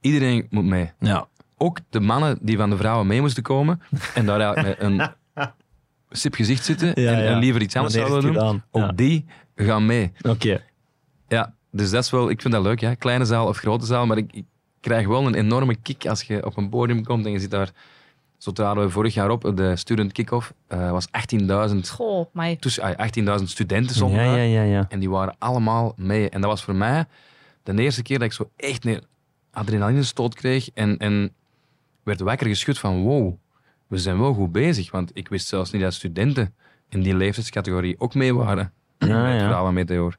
Iedereen moet mee. Ja. Ook de mannen die van de vrouwen mee moesten komen en daar eigenlijk met een sip gezicht zitten en, en liever iets anders zouden doen, ook die gaan mee. Oké. Dus dat is wel, ik vind dat leuk, ja. kleine zaal of grote zaal, maar ik, ik krijg wel een enorme kick als je op een podium komt en je zit daar. Zo traden we vorig jaar op, de student kick-off, eh was 18.000 Goh, maar tussen- ah, 18.000 studenten stonden Ja, ja, ja, ja. En die waren allemaal mee. En dat was voor mij de eerste keer dat ik zo echt een adrenalinestoot kreeg en, en werd wakker geschud van wow, we zijn wel goed bezig. Want ik wist zelfs niet dat studenten in die leeftijdscategorie ook mee waren. Ja, met het ja. verhaal van Meteor.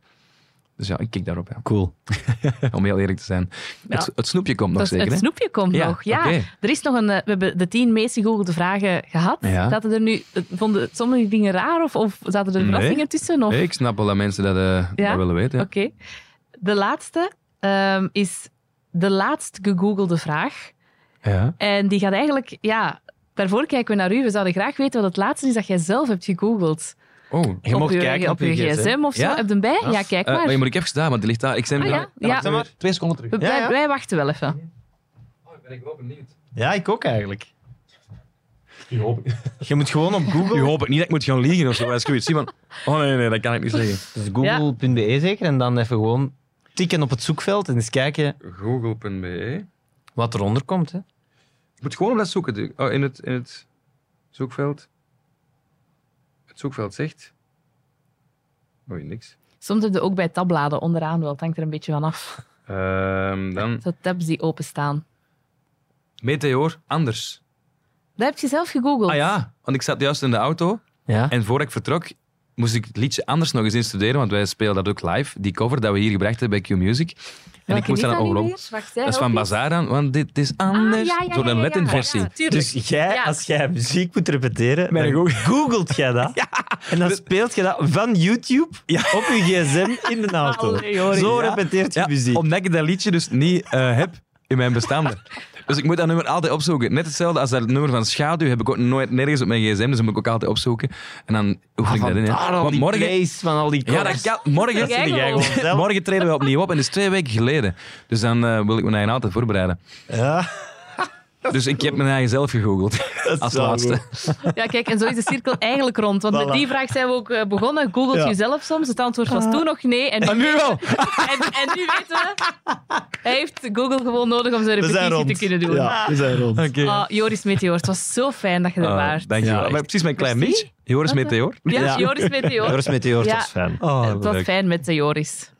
Dus ja, ik kijk daarop, ja. Cool. om heel eerlijk te zijn. Ja. Het, het snoepje komt nog is- zeker, het hè? snoepje komt Ja, nog. Ja, oké. er is nog een. eh, We hebben de tien meest gegoogelde vragen gehad. Ja. Zaten er nu, eh, vonden sommige dingen raar of, of zaten er Nee. verrassingen tussen? Of? Ik snap wel dat mensen dat, eh, Ja? dat willen weten. ja. Oké. De laatste ehm, is de laatst gegoogelde vraag. Ja. En die gaat eigenlijk, ja, daarvoor kijken we naar u. We zouden graag weten wat het laatste is dat jij zelf hebt gegoogeld. Oh, Je op je, kijken op je gsm of zo. Ja? Heb je hem bij? Ja, kijk Eh, maar. maar je moet ik even staan, want die ligt daar. Ik zijn Ah, ja? Ja. wacht maar. Twee seconden terug. wij, ja, ja. wij wachten wel even. Oh, ik ben ik wel benieuwd. Ja, ik ook eigenlijk. Je hoop, Je moet gewoon op Google... hoop ik niet dat ik moet gaan liegen of zo. Als ik zoiets zie van, oh nee, nee, dat kan ik niet zeggen. Dus google.be zeker. En dan even gewoon tikken op het zoekveld en eens kijken Google.be. wat eronder komt. Hè. Ik moet gewoon op dat zoeken. Oh, in het, in het zoekveld. Het zoekveld zegt... Oei, niks. Soms heb je ook bij tabbladen onderaan wel. Het hangt er een beetje van af. Ehm, dan Zo tabs die openstaan. Meteor, anders. Dat heb je zelf gegoogeld. Ah ja, want ik zat juist in de auto Ja. en voordat ik vertrok moest ik het liedje anders nog eens instuderen, want wij spelen dat ook live, die cover dat we hier gebracht hebben bij Q-Music. En ik moest dan ongelooflijk... Dat is van. Bazaar aan, want dit is anders. Ah, ja, ja, Door een ja, Latin ja. versie. Ja, tuurlijk. Dus jij, Ja. als jij muziek moet repeteren, dan googelt jij dat. En dan speelt je dat van YouTube op je gsm in de auto. Allee, Joris. Zo Ja. repeteert je Ja, muziek. omdat ik dat liedje dus niet eh, heb in mijn bestanden. Dus ik moet dat nummer altijd opzoeken. Net hetzelfde als dat nummer van Schaduw heb ik ook nooit nergens op mijn gsm, dus dat moet ik ook altijd opzoeken. En dan oefen ik dat in. hè. Vandaar al Want die morgen, plays van al die ja, dat kan, morgen, Dat jij gewoon. zelf. morgen treden we opnieuw op en dat is twee weken geleden. Dus dan eh, wil ik me eigen altijd voorbereiden. Ja, Dus ik heb mijn eigen zelf gegoogeld. Als laatste. goed. Ja, kijk, en zo is de cirkel eigenlijk rond. Want met die vraag zijn we ook eh, begonnen. Googelt Ja. je zelf soms? Het antwoord was toen nog nee. En, Ah, nu wel! en, en nu weten we, hij heeft Google gewoon nodig om zijn repetitie te kunnen doen. Ja, we zijn rond. Oké. Ah, Joris Meteor, het was zo fijn dat je er Ah, waart. dankjewel. Ja, echt. maar precies mijn klein beetje. Joris Meteor. Ja. Joris Meteor. Joris Meteor, Ja. dat is fijn. Oh, het was leuk. fijn met de Joris.